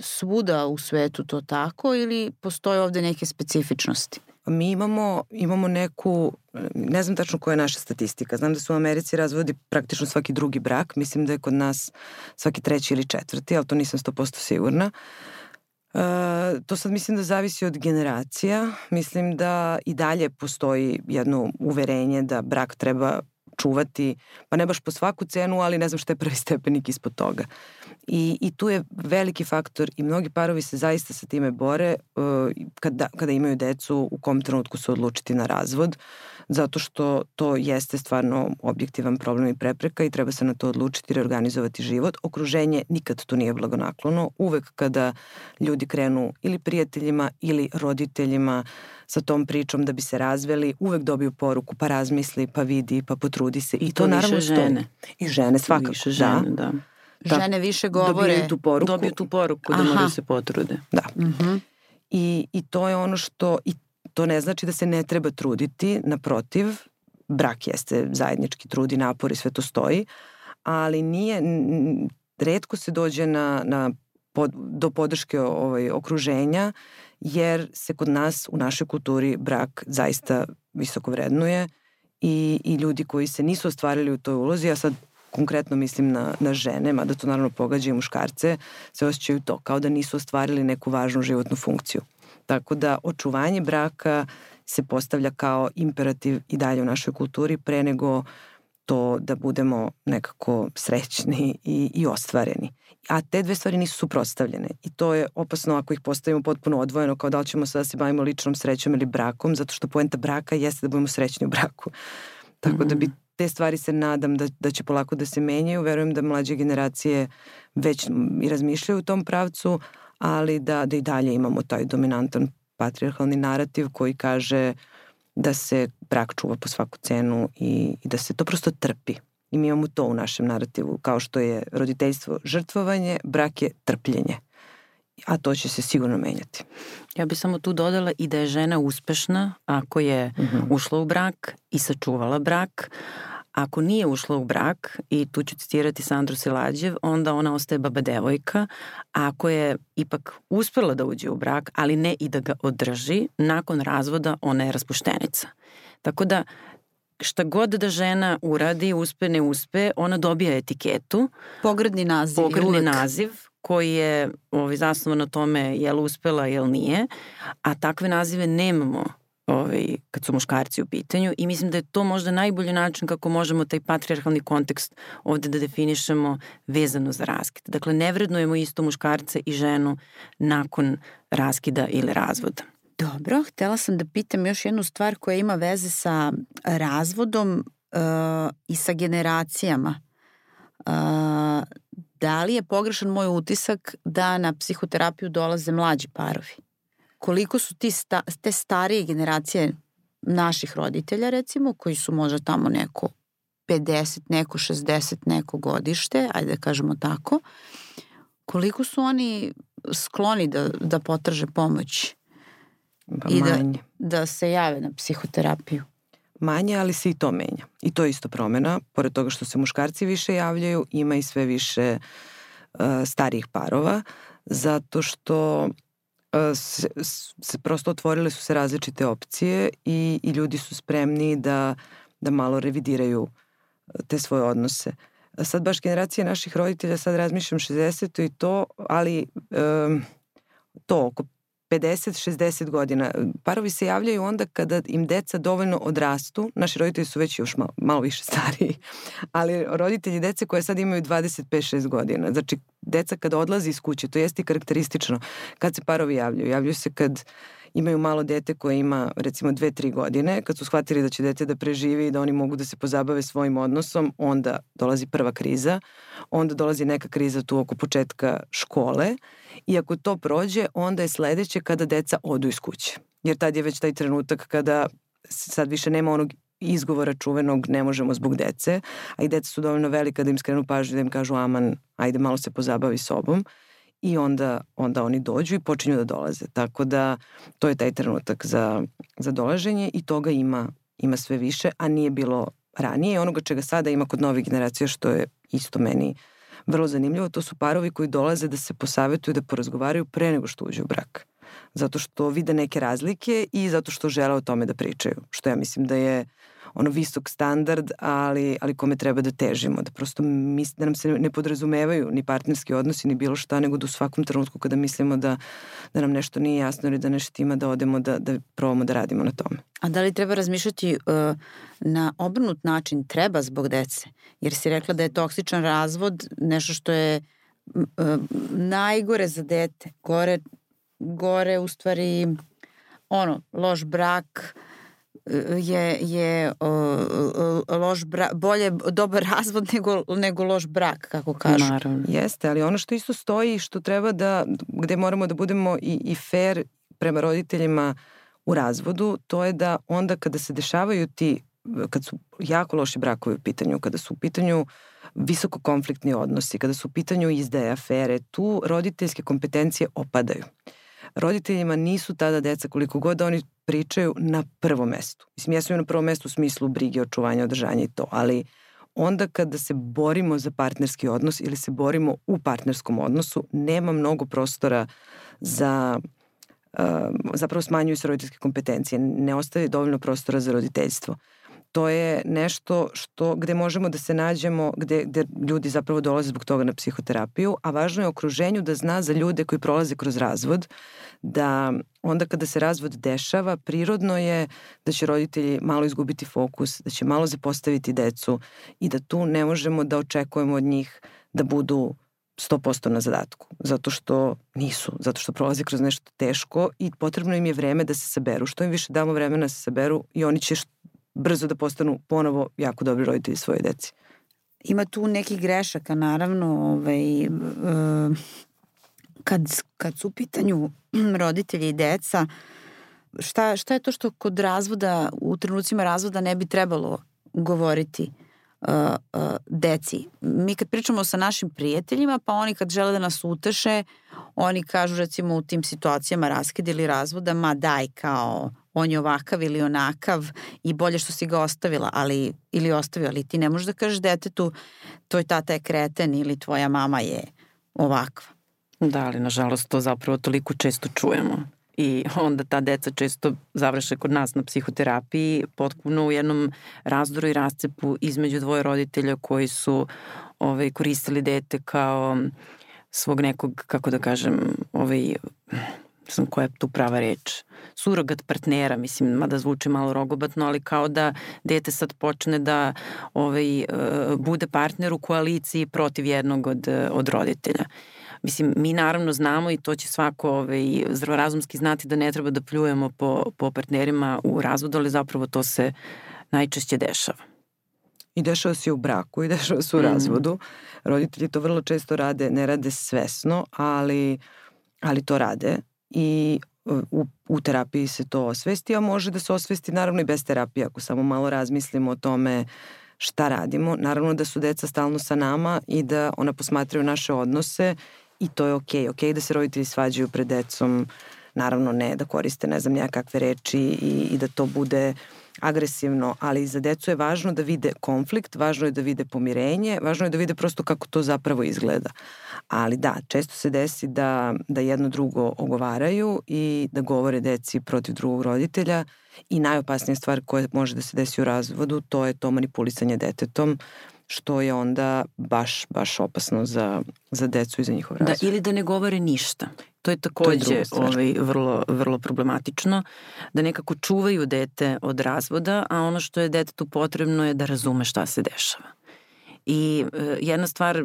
svuda u svetu to tako ili postoje ovde neke specifičnosti? Mi imamo, imamo neku, ne znam tačno koja je naša statistika, znam da su u Americi razvodi praktično svaki drugi brak, mislim da je kod nas svaki treći ili četvrti, ali to nisam 100% sigurna. Uh, to sad mislim da zavisi od generacija. Mislim da i dalje postoji jedno uverenje da brak treba čuvati, pa ne baš po svaku cenu, ali ne znam šta je prvi stepenik ispod toga. I, I tu je veliki faktor i mnogi parovi se zaista sa time bore uh, kada, kada imaju decu u kom trenutku se odlučiti na razvod, zato što to jeste stvarno objektivan problem i prepreka i treba se na to odlučiti, reorganizovati život. Okruženje nikad tu nije blagonaklono. Uvek kada ljudi krenu ili prijateljima ili roditeljima sa tom pričom da bi se razveli, uvek dobiju poruku pa razmisli, pa vidi, pa potrudi se. I to, to naravno žene. I žene svakako, više žene, da. da. Da. Žene više govore. Dobiju tu poruku. Dobiju tu poruku da moraju se potrude. Da. Uh mhm. -huh. I, I to je ono što, i to ne znači da se ne treba truditi, naprotiv, brak jeste zajednički trud i napor i sve to stoji, ali nije, redko se dođe na, na pod, do podrške ovaj, okruženja, jer se kod nas u našoj kulturi brak zaista visoko vrednuje i, i ljudi koji se nisu ostvarili u toj ulozi, ja sad konkretno mislim na, na žene, mada to naravno pogađa i muškarce, se osjećaju to, kao da nisu ostvarili neku važnu životnu funkciju. Tako da očuvanje braka se postavlja kao imperativ i dalje u našoj kulturi pre nego to da budemo nekako srećni i, i ostvareni. A te dve stvari nisu suprostavljene i to je opasno ako ih postavimo potpuno odvojeno kao da li ćemo sada da se bavimo ličnom srećom ili brakom, zato što poenta braka jeste da budemo srećni u braku. Tako da bi te stvari se nadam da, da će polako da se menjaju. Verujem da mlađe generacije već i razmišljaju u tom pravcu, ali da, da i dalje imamo taj dominantan patriarhalni narativ koji kaže da se brak čuva po svaku cenu i, i da se to prosto trpi. I mi imamo to u našem narativu, kao što je roditeljstvo žrtvovanje, brak je trpljenje. A to će se sigurno menjati. Ja bih samo tu dodala i da je žena uspešna ako je mm -hmm. ušla u brak i sačuvala brak, Ako nije ušla u brak, i tu ću citirati Sandru Silađev, onda ona ostaje baba devojka, a ako je ipak uspela da uđe u brak, ali ne i da ga održi, nakon razvoda ona je raspuštenica. Tako da šta god da žena uradi, uspe, ne uspe, ona dobija etiketu. Pogredni naziv. Pogredni uvek. naziv koji je ovaj, zasnovan na tome je li uspela, je li nije, a takve nazive nemamo ovaj, kad su muškarci u pitanju i mislim da je to možda najbolji način kako možemo taj patriarhalni kontekst ovde da definišemo vezano za raskid. Dakle, ne vrednujemo isto muškarce i ženu nakon raskida ili razvoda. Dobro, htela sam da pitam još jednu stvar koja ima veze sa razvodom uh, i sa generacijama. Uh, da li je pogrešan moj utisak da na psihoterapiju dolaze mlađi parovi? koliko su ti sta, te starije generacije naših roditelja recimo, koji su možda tamo neko 50, neko 60, neko godište, ajde da kažemo tako, koliko su oni skloni da, da potraže pomoć pa i da, da se jave na psihoterapiju? Manje, ali se i to menja. I to je isto promena. Pored toga što se muškarci više javljaju, ima i sve više uh, starijih parova, zato što se, se prosto otvorile su se različite opcije i, i ljudi su spremni da, da malo revidiraju te svoje odnose. Sad baš generacija naših roditelja, sad razmišljam 60. i to, ali um, to oko 50-60 godina. Parovi se javljaju onda kada im deca dovoljno odrastu. Naši roditelji su već još malo, malo više stariji, (laughs) ali roditelji dece koje sad imaju 25-6 godina. Znači, deca kada odlazi iz kuće, to jeste i karakteristično. Kad se parovi javljaju? Javljaju se kad imaju malo dete koje ima recimo 2-3 godine, kad su shvatili da će dete da preživi i da oni mogu da se pozabave svojim odnosom, onda dolazi prva kriza, onda dolazi neka kriza tu oko početka škole i ako to prođe, onda je sledeće kada deca odu iz kuće. Jer tad je već taj trenutak kada sad više nema onog izgovora čuvenog ne možemo zbog dece, a i deca su dovoljno velika da im skrenu pažnju da im kažu aman, ajde malo se pozabavi sobom i onda, onda oni dođu i počinju da dolaze. Tako da to je taj trenutak za, za dolaženje i toga ima, ima sve više, a nije bilo ranije. Onoga čega sada ima kod novih generacija što je isto meni vrlo zanimljivo, to su parovi koji dolaze da se posavetuju, da porazgovaraju pre nego što uđu u brak. Zato što vide neke razlike i zato što žele o tome da pričaju. Što ja mislim da je ono visok standard, ali, ali kome treba da težimo, da prosto mis, da nam se ne podrazumevaju ni partnerski odnosi, ni bilo šta, nego da u svakom trenutku kada mislimo da, da nam nešto nije jasno ili da nešto ima, da odemo da, da probamo da radimo na tome. A da li treba razmišljati uh, na obrnut način? Treba zbog dece. Jer si rekla da je toksičan razvod nešto što je uh, najgore za dete. Gore, gore u stvari ono, loš brak, je, je loš brak, bolje dobar (laughs) razvod nego, nego loš brak, kako kažu. Naravno. Jeste, ali ono što isto stoji, što treba da, gde moramo da budemo i, i fair prema roditeljima u razvodu, to je da onda kada se dešavaju ti, kad su jako loši brakovi u pitanju, kada su u pitanju visoko konfliktni odnosi, kada su u pitanju izdaje afere, tu roditeljske kompetencije opadaju. Roditeljima nisu tada deca koliko god oni pričaju na prvom mestu. Mislim, ja sam na prvom mestu u smislu brige, očuvanja, održanja i to, ali onda kada se borimo za partnerski odnos ili se borimo u partnerskom odnosu, nema mnogo prostora za uh, zapravo smanjuju se roditeljske kompetencije, ne ostaje dovoljno prostora za roditeljstvo. To je nešto što, gde možemo da se nađemo, gde, gde ljudi zapravo dolaze zbog toga na psihoterapiju, a važno je okruženju da zna za ljude koji prolaze kroz razvod, da onda kada se razvod dešava, prirodno je da će roditelji malo izgubiti fokus, da će malo zapostaviti decu i da tu ne možemo da očekujemo od njih da budu 100% na zadatku, zato što nisu, zato što prolaze kroz nešto teško i potrebno im je vreme da se saberu. Što im više damo vremena da se saberu i oni će brzo da postanu ponovo jako dobri roditelji svoje deci. Ima tu nekih grešaka, naravno, ovaj, e, kad, kad su u pitanju (clears throat) roditelji i deca, šta, šta je to što kod razvoda, u trenucima razvoda ne bi trebalo govoriti uh, deci? Mi kad pričamo sa našim prijateljima, pa oni kad žele da nas uteše, oni kažu recimo u tim situacijama raskida ili razvoda, ma daj kao on je ovakav ili onakav i bolje što si ga ostavila, ali ili ostavio, ali ti ne možeš da kažeš detetu tvoj tata je kreten ili tvoja mama je ovakva. Da, ali nažalost to zapravo toliko često čujemo i onda ta deca često završe kod nas na psihoterapiji potpuno u jednom razdoru i rascepu između dvoje roditelja koji su ovaj, koristili dete kao svog nekog, kako da kažem, ovaj, znam koja je tu prava reč, surogat partnera, mislim, mada zvuči malo rogobatno, ali kao da dete sad počne da ovaj, uh, bude partner u koaliciji protiv jednog od, od roditelja. Mislim, mi naravno znamo i to će svako ovaj, zdravorazumski znati da ne treba da pljujemo po, po partnerima u razvodu, ali zapravo to se najčešće dešava. I dešava se u braku i dešava se u mm. razvodu. Roditelji to vrlo često rade, ne rade svesno, ali, ali to rade i u, u terapiji se to osvesti, a može da se osvesti naravno i bez terapije, ako samo malo razmislimo o tome šta radimo. Naravno da su deca stalno sa nama i da ona posmatraju naše odnose i to je okej. Okay. Okej okay da se roditelji svađaju pred decom, naravno ne da koriste ne znam nejakakve reči i, i da to bude agresivno, ali za decu je važno da vide konflikt, važno je da vide pomirenje, važno je da vide prosto kako to zapravo izgleda. Ali da, često se desi da, da jedno drugo ogovaraju i da govore deci protiv drugog roditelja i najopasnija stvar koja može da se desi u razvodu to je to manipulisanje detetom što je onda baš, baš opasno za, za decu i za njihov razvoj. Da, ili da ne govore ništa. To je takođe to je ovaj, vrlo, vrlo problematično, da nekako čuvaju dete od razvoda, a ono što je detetu potrebno je da razume šta se dešava. I e, jedna stvar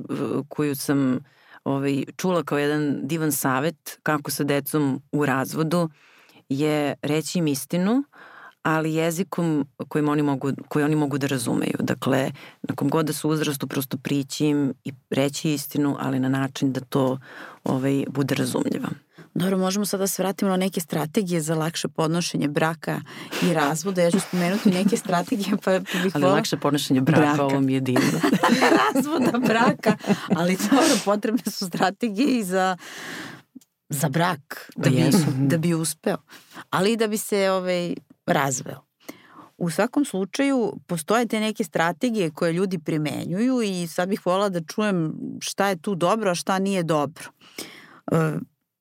koju sam ovaj, čula kao jedan divan savet kako sa decom u razvodu je reći im istinu, ali jezikom kojim oni mogu, koji oni mogu da razumeju. Dakle, na kom god da su uzrastu, prosto prići im i reći istinu, ali na način da to ovaj, bude razumljivo. Dobro, možemo sada da se vratimo na neke strategije za lakše podnošenje braka i razvoda. Ja ću spomenuti neke strategije, pa, bih Ali lakše podnošenje braka, braka. ovo mi je divno. (laughs) razvoda braka, ali dobro, potrebne su strategije i za za brak, da bi, da bi uspeo. Ali i da bi se ovaj, razveo. U svakom slučaju postoje te neke strategije koje ljudi primenjuju i sad bih volila da čujem šta je tu dobro, a šta nije dobro. E,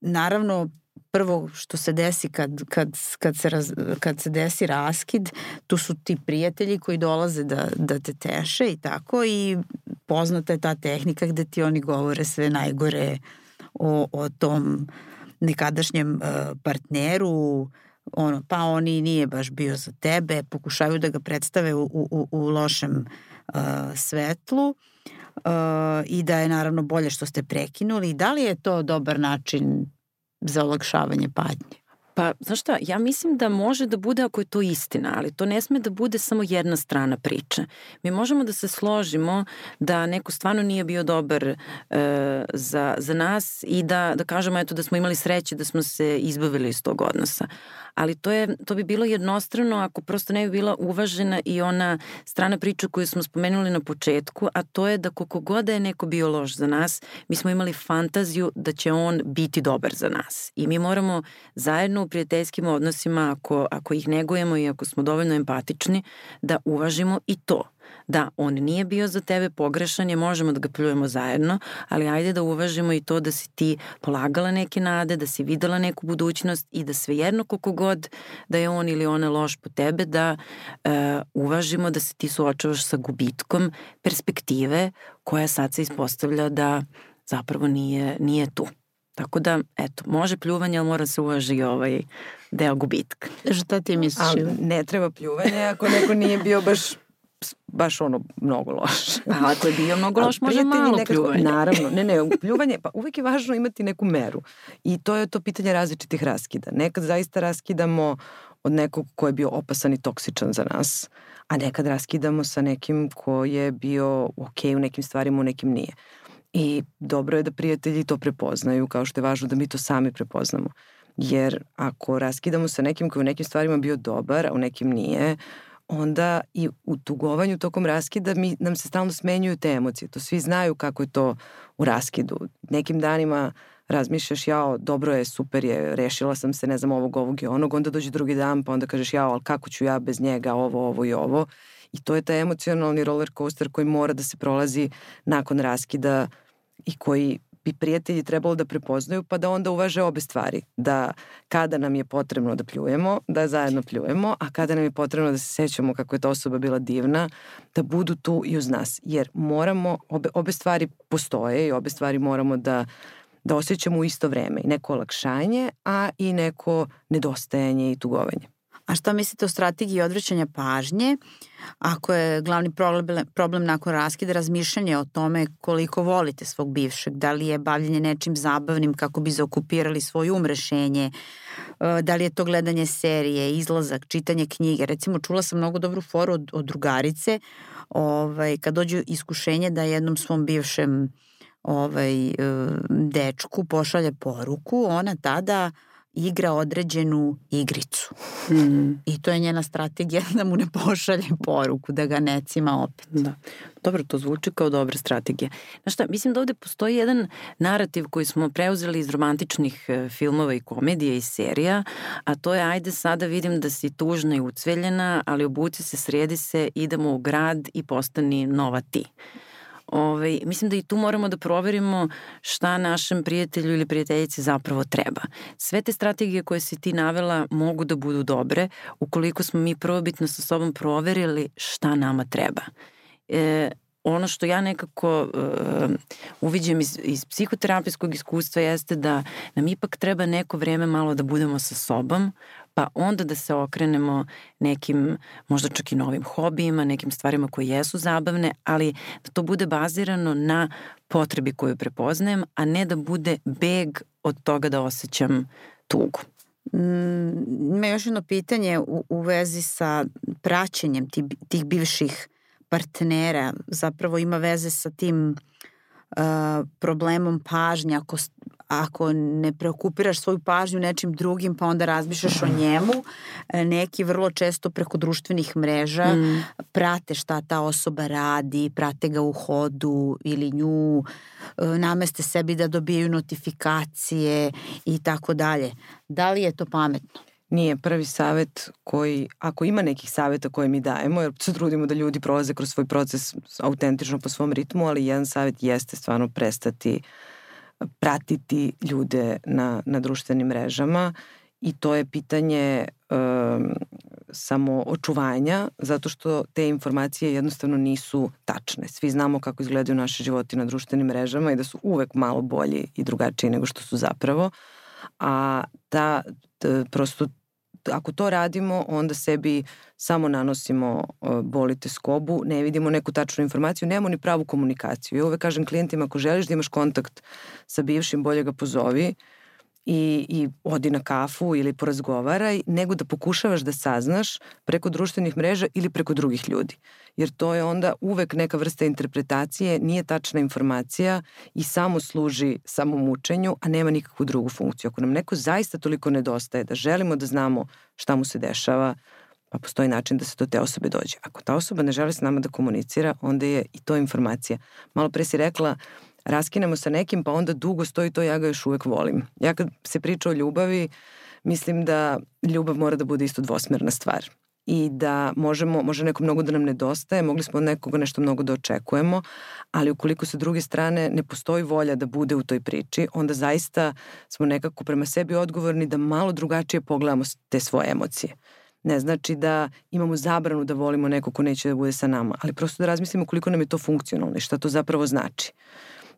naravno, prvo što se desi kad, kad, kad, se, raz, kad se desi raskid, tu su ti prijatelji koji dolaze da, da te teše i tako i poznata je ta tehnika gde ti oni govore sve najgore o, o tom nekadašnjem uh, partneru, ono, pa on i nije baš bio za tebe, pokušaju da ga predstave u, u, u lošem uh, svetlu uh, i da je naravno bolje što ste prekinuli. Da li je to dobar način za olakšavanje patnje? Pa, znaš šta, ja mislim da može da bude ako je to istina, ali to ne sme da bude samo jedna strana priče. Mi možemo da se složimo da neko stvarno nije bio dobar e, za, za nas i da, da kažemo eto da smo imali sreće da smo se izbavili iz tog odnosa ali to, je, to bi bilo jednostrano ako prosto ne bi bila uvažena i ona strana priča koju smo spomenuli na početku, a to je da koliko god da je neko bio loš za nas, mi smo imali fantaziju da će on biti dobar za nas. I mi moramo zajedno u prijateljskim odnosima, ako, ako ih negujemo i ako smo dovoljno empatični, da uvažimo i to da on nije bio za tebe pogrešan je, možemo da ga pljujemo zajedno, ali ajde da uvažimo i to da si ti polagala neke nade, da si videla neku budućnost i da svejedno koliko god da je on ili ona loš po tebe, da uh, uvažimo da se ti suočavaš sa gubitkom perspektive koja sad se ispostavlja da zapravo nije, nije tu. Tako da, eto, može pljuvanje, ali mora se uvaži ovaj deo gubitka. Šta ti misliš? Ali ne treba pljuvanje ako neko nije bio baš baš ono mnogo loš. A ako je bio mnogo loš, može malo nekako, pljuvanje. Naravno, ne, ne, (laughs) pljuvanje, pa uvek je važno imati neku meru. I to je to pitanje različitih raskida. Nekad zaista raskidamo od nekog ko je bio opasan i toksičan za nas, a nekad raskidamo sa nekim ko je bio ok u nekim stvarima, u nekim nije. I dobro je da prijatelji to prepoznaju, kao što je važno da mi to sami prepoznamo. Jer ako raskidamo sa nekim koji u nekim stvarima bio dobar, a u nekim nije, onda i u tugovanju tokom raskida mi, nam se stalno smenjuju te emocije. To svi znaju kako je to u raskidu. Nekim danima razmišljaš, jao, dobro je, super je, rešila sam se, ne znam, ovog, ovog i onog, onda dođe drugi dan, pa onda kažeš, jao, ali kako ću ja bez njega, ovo, ovo i ovo. I to je taj emocionalni roller coaster koji mora da se prolazi nakon raskida i koji bi prijatelji trebalo da prepoznaju pa da onda uvaže obe stvari. Da kada nam je potrebno da pljujemo, da zajedno pljujemo, a kada nam je potrebno da se sećamo kako je ta osoba bila divna, da budu tu i uz nas. Jer moramo, obe, obe stvari postoje i obe stvari moramo da da osjećamo u isto vreme. I neko olakšanje, a i neko nedostajanje i tugovanje. A šta mislite o strategiji odvraćanja pažnje? Ako je glavni problem, problem nakon raskida razmišljanje o tome koliko volite svog bivšeg, da li je bavljanje nečim zabavnim kako bi zaokupirali svoje umrešenje, e, da li je to gledanje serije, izlazak, čitanje knjige. Recimo, čula sam mnogo dobru foru od, od drugarice ovaj, kad dođu iskušenje da jednom svom bivšem ovaj, e, dečku pošalje poruku, ona tada igra određenu igricu. Mm. I to je njena strategija (laughs) da mu ne pošalje poruku, da ga ne cima opet. Da. Dobro, to zvuči kao dobra strategija. Znaš šta, mislim da ovde postoji jedan narativ koji smo preuzeli iz romantičnih e, filmova i komedija i serija, a to je ajde sada vidim da si tužna i ucveljena, ali obuci se, sredi se, idemo u grad i postani nova ti. Ovaj, mislim da i tu moramo da proverimo šta našem prijatelju ili prijateljici zapravo treba. Sve te strategije koje si ti navela mogu da budu dobre ukoliko smo mi prvobitno sa sobom proverili šta nama treba. E, ono što ja nekako uh, uviđam iz, iz psihoterapijskog iskustva jeste da nam ipak treba neko vreme malo da budemo sa sobom, pa onda da se okrenemo nekim možda čak i novim hobijima, nekim stvarima koje jesu zabavne, ali da to bude bazirano na potrebi koju prepoznajem, a ne da bude beg od toga da osjećam tugu. Mm, ima još jedno pitanje u, u vezi sa praćenjem tih, tih bivših partnera. Zapravo ima veze sa tim uh, problemom pažnja. Ako, ako ne preokupiraš svoju pažnju nečim drugim pa onda razmišljaš o njemu, neki vrlo često preko društvenih mreža mm. prate šta ta osoba radi, prate ga u hodu ili nju, e, nameste sebi da dobijaju notifikacije i tako dalje. Da li je to pametno? Nije prvi savet koji, ako ima nekih saveta koje mi dajemo, jer se trudimo da ljudi prolaze kroz svoj proces autentično po svom ritmu, ali jedan savet jeste stvarno prestati uh, pratiti ljude na, na društvenim mrežama i to je pitanje um, samo očuvanja, zato što te informacije jednostavno nisu tačne. Svi znamo kako izgledaju naši životi na društvenim mrežama i da su uvek malo bolji i drugačiji nego što su zapravo. A ta prosto ako to radimo, onda sebi samo nanosimo bolite skobu, ne vidimo neku tačnu informaciju, nemamo ni pravu komunikaciju. Ja uvek kažem klijentima, ako želiš da imaš kontakt sa bivšim, bolje ga pozovi, i, i odi na kafu ili porazgovaraj, nego da pokušavaš da saznaš preko društvenih mreža ili preko drugih ljudi. Jer to je onda uvek neka vrsta interpretacije, nije tačna informacija i samo služi samomučenju, a nema nikakvu drugu funkciju. Ako nam neko zaista toliko nedostaje da želimo da znamo šta mu se dešava, pa postoji način da se do te osobe dođe. Ako ta osoba ne želi s nama da komunicira, onda je i to informacija. Malo pre si rekla, uh, raskinemo sa nekim pa onda dugo stoji to ja ga još uvek volim. Ja kad se priča o ljubavi mislim da ljubav mora da bude isto dvosmerna stvar i da možemo, može neko mnogo da nam nedostaje, mogli smo od nekoga nešto mnogo da očekujemo, ali ukoliko sa druge strane ne postoji volja da bude u toj priči, onda zaista smo nekako prema sebi odgovorni da malo drugačije pogledamo te svoje emocije. Ne znači da imamo zabranu da volimo neko ko neće da bude sa nama, ali prosto da razmislimo koliko nam je to funkcionalno i šta to zapravo znači.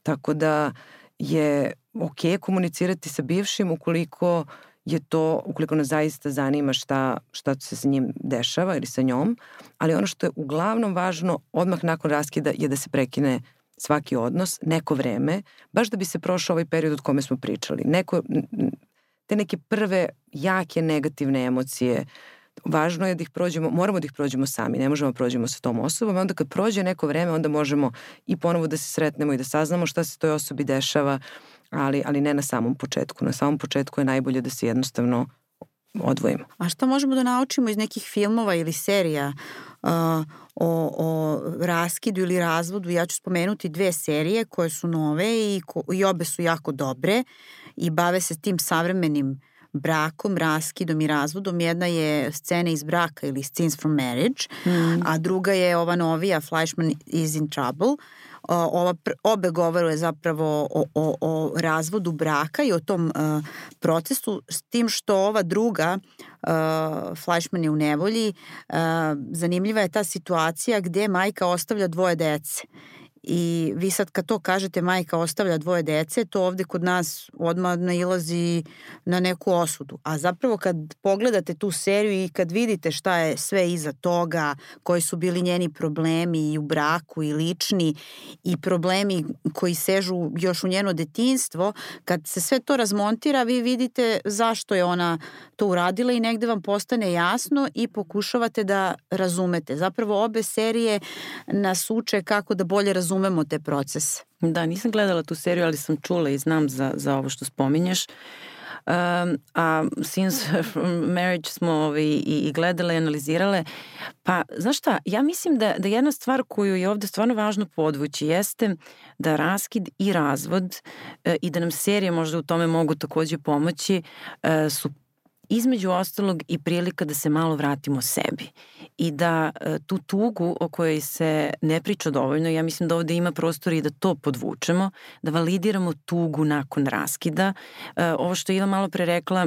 Tako da je ok komunicirati sa bivšim ukoliko je to, ukoliko nas zaista zanima šta, šta se sa njim dešava ili sa njom, ali ono što je uglavnom važno odmah nakon raskida je da se prekine svaki odnos, neko vreme, baš da bi se prošao ovaj period od kome smo pričali. Neko, te neke prve jake negativne emocije važno je da ih prođemo, moramo da ih prođemo sami, ne možemo da prođemo sa tom osobom, onda kad prođe neko vreme, onda možemo i ponovo da se sretnemo i da saznamo šta se toj osobi dešava, ali, ali ne na samom početku. Na samom početku je najbolje da se jednostavno odvojimo. A šta možemo da naučimo iz nekih filmova ili serija uh, o, o raskidu ili razvodu? Ja ću spomenuti dve serije koje su nove i, ko, i obe su jako dobre i bave se tim savremenim brakom, raskidom i razvodom. Jedna je scena iz braka ili Scenes from Marriage, mm. a druga je ova novija Fleischman is in Trouble. Uh, ova, obe govore zapravo o, o, o razvodu braka i o tom uh, procesu, s tim što ova druga, uh, Fleischman je u nevolji, uh, zanimljiva je ta situacija gde majka ostavlja dvoje dece I vi sad kad to kažete majka ostavlja dvoje dece, to ovde kod nas odmah nailazi na neku osudu. A zapravo kad pogledate tu seriju i kad vidite šta je sve iza toga, koji su bili njeni problemi i u braku i lični i problemi koji sežu još u njeno detinstvo, kad se sve to razmontira, vi vidite zašto je ona to uradila i negde vam postane jasno i pokušavate da razumete. Zapravo obe serije nas uče kako da bolje razumete razumemo te procese. Da, nisam gledala tu seriju, ali sam čula i znam za, za ovo što spominješ. Um, a Since (laughs) Marriage smo ovaj, i, i gledale i analizirale. Pa, znaš šta, ja mislim da, da jedna stvar koju je ovde stvarno važno podvući jeste da raskid i razvod e, i da nam serije možda u tome mogu takođe pomoći e, su između ostalog i prilika da se malo vratimo sebi i da e, tu tugu o kojoj se ne priča dovoljno, ja mislim da ovde ima prostor i da to podvučemo, da validiramo tugu nakon raskida. E, ovo što je Ila malo pre rekla,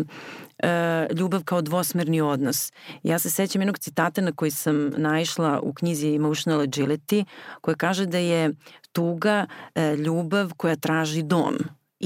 e, ljubav kao dvosmerni odnos. Ja se sećam jednog citata na koji sam naišla u knjizi Emotional Agility, koja kaže da je tuga ljubav koja traži dom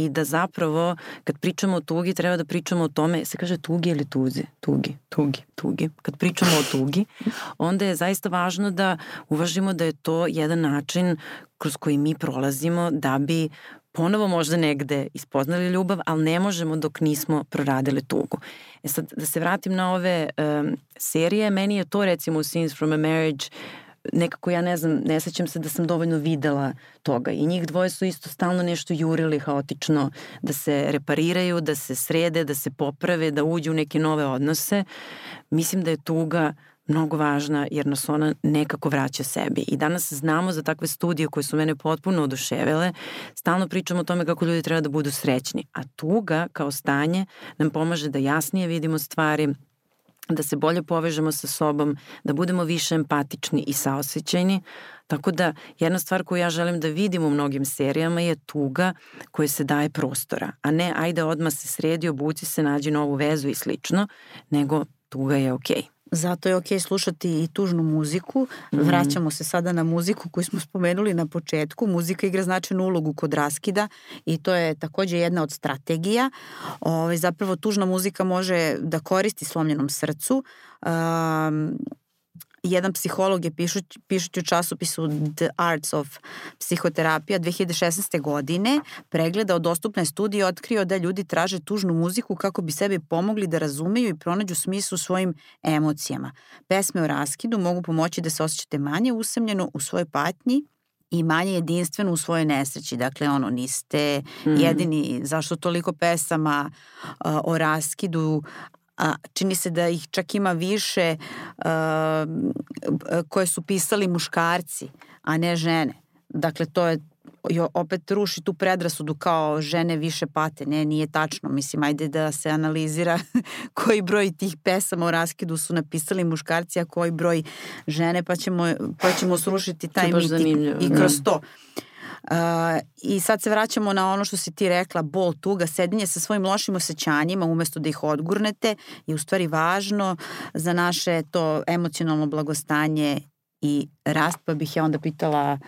i da zapravo kad pričamo o tugi treba da pričamo o tome, se kaže tugi ili tuzi? Tugi, tugi, tugi. Kad pričamo o tugi, (laughs) onda je zaista važno da uvažimo da je to jedan način kroz koji mi prolazimo da bi ponovo možda negde ispoznali ljubav, ali ne možemo dok nismo proradili tugu. E sad, da se vratim na ove um, serije, meni je to recimo u Scenes from a Marriage nekako ja ne znam, ne sećam se da sam dovoljno videla toga i njih dvoje su isto stalno nešto jurili haotično da se repariraju, da se srede, da se poprave, da uđu u neke nove odnose. Mislim da je tuga mnogo važna jer nas ona nekako vraća sebi. I danas znamo za takve studije koje su mene potpuno oduševile. Stalno pričamo o tome kako ljudi treba da budu srećni. A tuga kao stanje nam pomaže da jasnije vidimo stvari, da se bolje povežemo sa sobom, da budemo više empatični i saosećajni. Tako da jedna stvar koju ja želim da vidim u mnogim serijama je tuga koja se daje prostora, a ne ajde odmah se sredi, obuci se, nađi novu vezu i slično, nego tuga je okej. Okay. Zato je okej slušati i tužnu muziku. Mm. Vraćamo se sada na muziku koju smo spomenuli na početku. Muzika igra značajnu ulogu kod raskida i to je takođe jedna od strategija. Ove, ovaj, zapravo tužna muzika može da koristi slomljenom srcu. Um, jedan psiholog je pišući, pišući u časopisu The Arts of Psihoterapija 2016. godine pregledao dostupne studije otkrio da ljudi traže tužnu muziku kako bi sebi pomogli da razumeju i pronađu smislu svojim emocijama. Pesme o raskidu mogu pomoći da se osjećate manje usamljeno u svojoj patnji i manje jedinstveno u svojoj nesreći. Dakle, ono, niste mm. jedini, zašto toliko pesama uh, o raskidu, a čini se da ih čak ima više uh, koje su pisali muškarci, a ne žene. Dakle, to je opet ruši tu predrasudu kao žene više pate. Ne, nije tačno. Mislim, ajde da se analizira (laughs) koji broj tih pesama o raskidu su napisali muškarci, a koji broj žene, pa ćemo, pa ćemo srušiti taj mit i kroz da. Uh, I sad se vraćamo na ono što si ti rekla, bol, tuga, sedinje sa svojim lošim osjećanjima umesto da ih odgurnete je u stvari važno za naše to emocionalno blagostanje i rast, pa bih ja onda pitala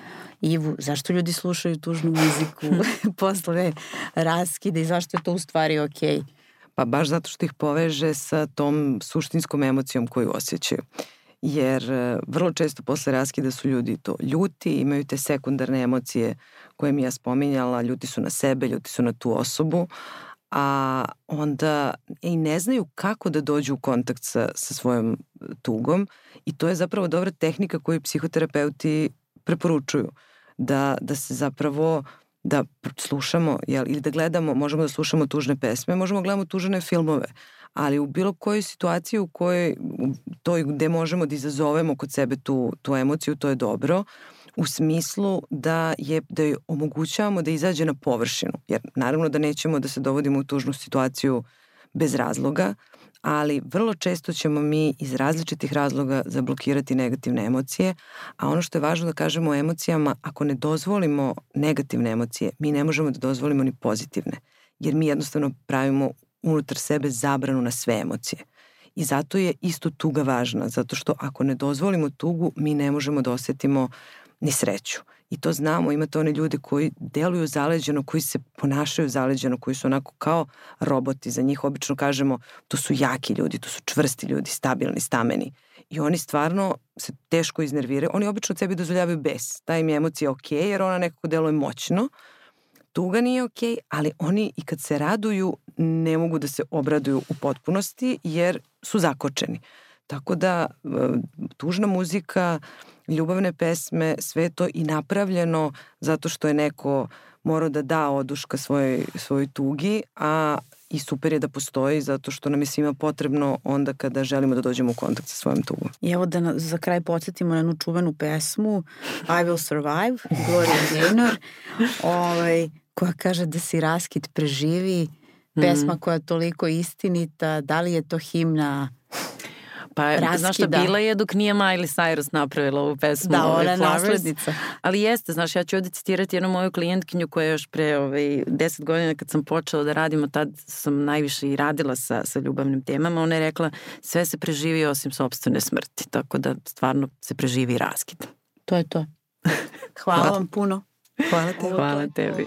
Ivu, zašto ljudi slušaju tužnu muziku (laughs) (laughs) posle raskide i zašto je to u stvari okej? Okay? Pa baš zato što ih poveže sa tom suštinskom emocijom koju osjećaju. Uh, jer e, vrlo često posle raskida su ljudi to ljuti, imaju te sekundarne emocije koje mi ja spominjala, ljuti su na sebe, ljuti su na tu osobu, a onda i ne znaju kako da dođu u kontakt sa, sa svojom tugom i to je zapravo dobra tehnika koju psihoterapeuti preporučuju. Da, da se zapravo da slušamo jel, ili da gledamo, možemo da slušamo tužne pesme, možemo da gledamo tužne filmove, ali u bilo kojoj situaciji u kojoj to gde možemo da izazovemo kod sebe tu, tu emociju, to je dobro u smislu da je da je omogućavamo da izađe na površinu. Jer naravno da nećemo da se dovodimo u tužnu situaciju bez razloga, ali vrlo često ćemo mi iz različitih razloga zablokirati negativne emocije, a ono što je važno da kažemo o emocijama, ako ne dozvolimo negativne emocije, mi ne možemo da dozvolimo ni pozitivne, jer mi jednostavno pravimo unutar sebe zabranu na sve emocije. I zato je isto tuga važna, zato što ako ne dozvolimo tugu, mi ne možemo da osetimo ni sreću. I to znamo, imate one ljude koji deluju zaleđeno, koji se ponašaju zaleđeno, koji su onako kao roboti. Za njih obično kažemo, to su jaki ljudi, to su čvrsti ljudi, stabilni, stameni. I oni stvarno se teško iznerviraju. Oni obično sebi dozvoljavaju bes. Ta im je emocija ok, jer ona nekako deluje moćno. Tuga nije ok, ali oni i kad se raduju ne mogu da se obraduju u potpunosti jer su zakočeni. Tako da e, tužna muzika, ljubavne pesme, sve to i napravljeno zato što je neko morao da da oduška svojoj, svojoj tugi, a i super je da postoji zato što nam je svima potrebno onda kada želimo da dođemo u kontakt sa svojom tugom. I evo da na, za kraj podsjetimo na jednu čuvenu pesmu I Will Survive, Gloria Gaynor, ovaj, koja kaže da si raskid preživi, pesma mm. koja je toliko istinita, da li je to himna Pa, raskida. znaš šta, bila je dok nije Miley Cyrus napravila ovu pesmu. Da, ona je naslednica. Ali jeste, znaš, ja ću ovde citirati jednu moju klijentkinju koja je još pre ovaj, deset godina kad sam počela da radimo, tad sam najviše i radila sa, sa ljubavnim temama. Ona je rekla, sve se preživi osim sobstvene smrti, tako da stvarno se preživi raskid. To je to. (laughs) Hvala, Hvala vam puno. Hvala tebi. Hvala tebi.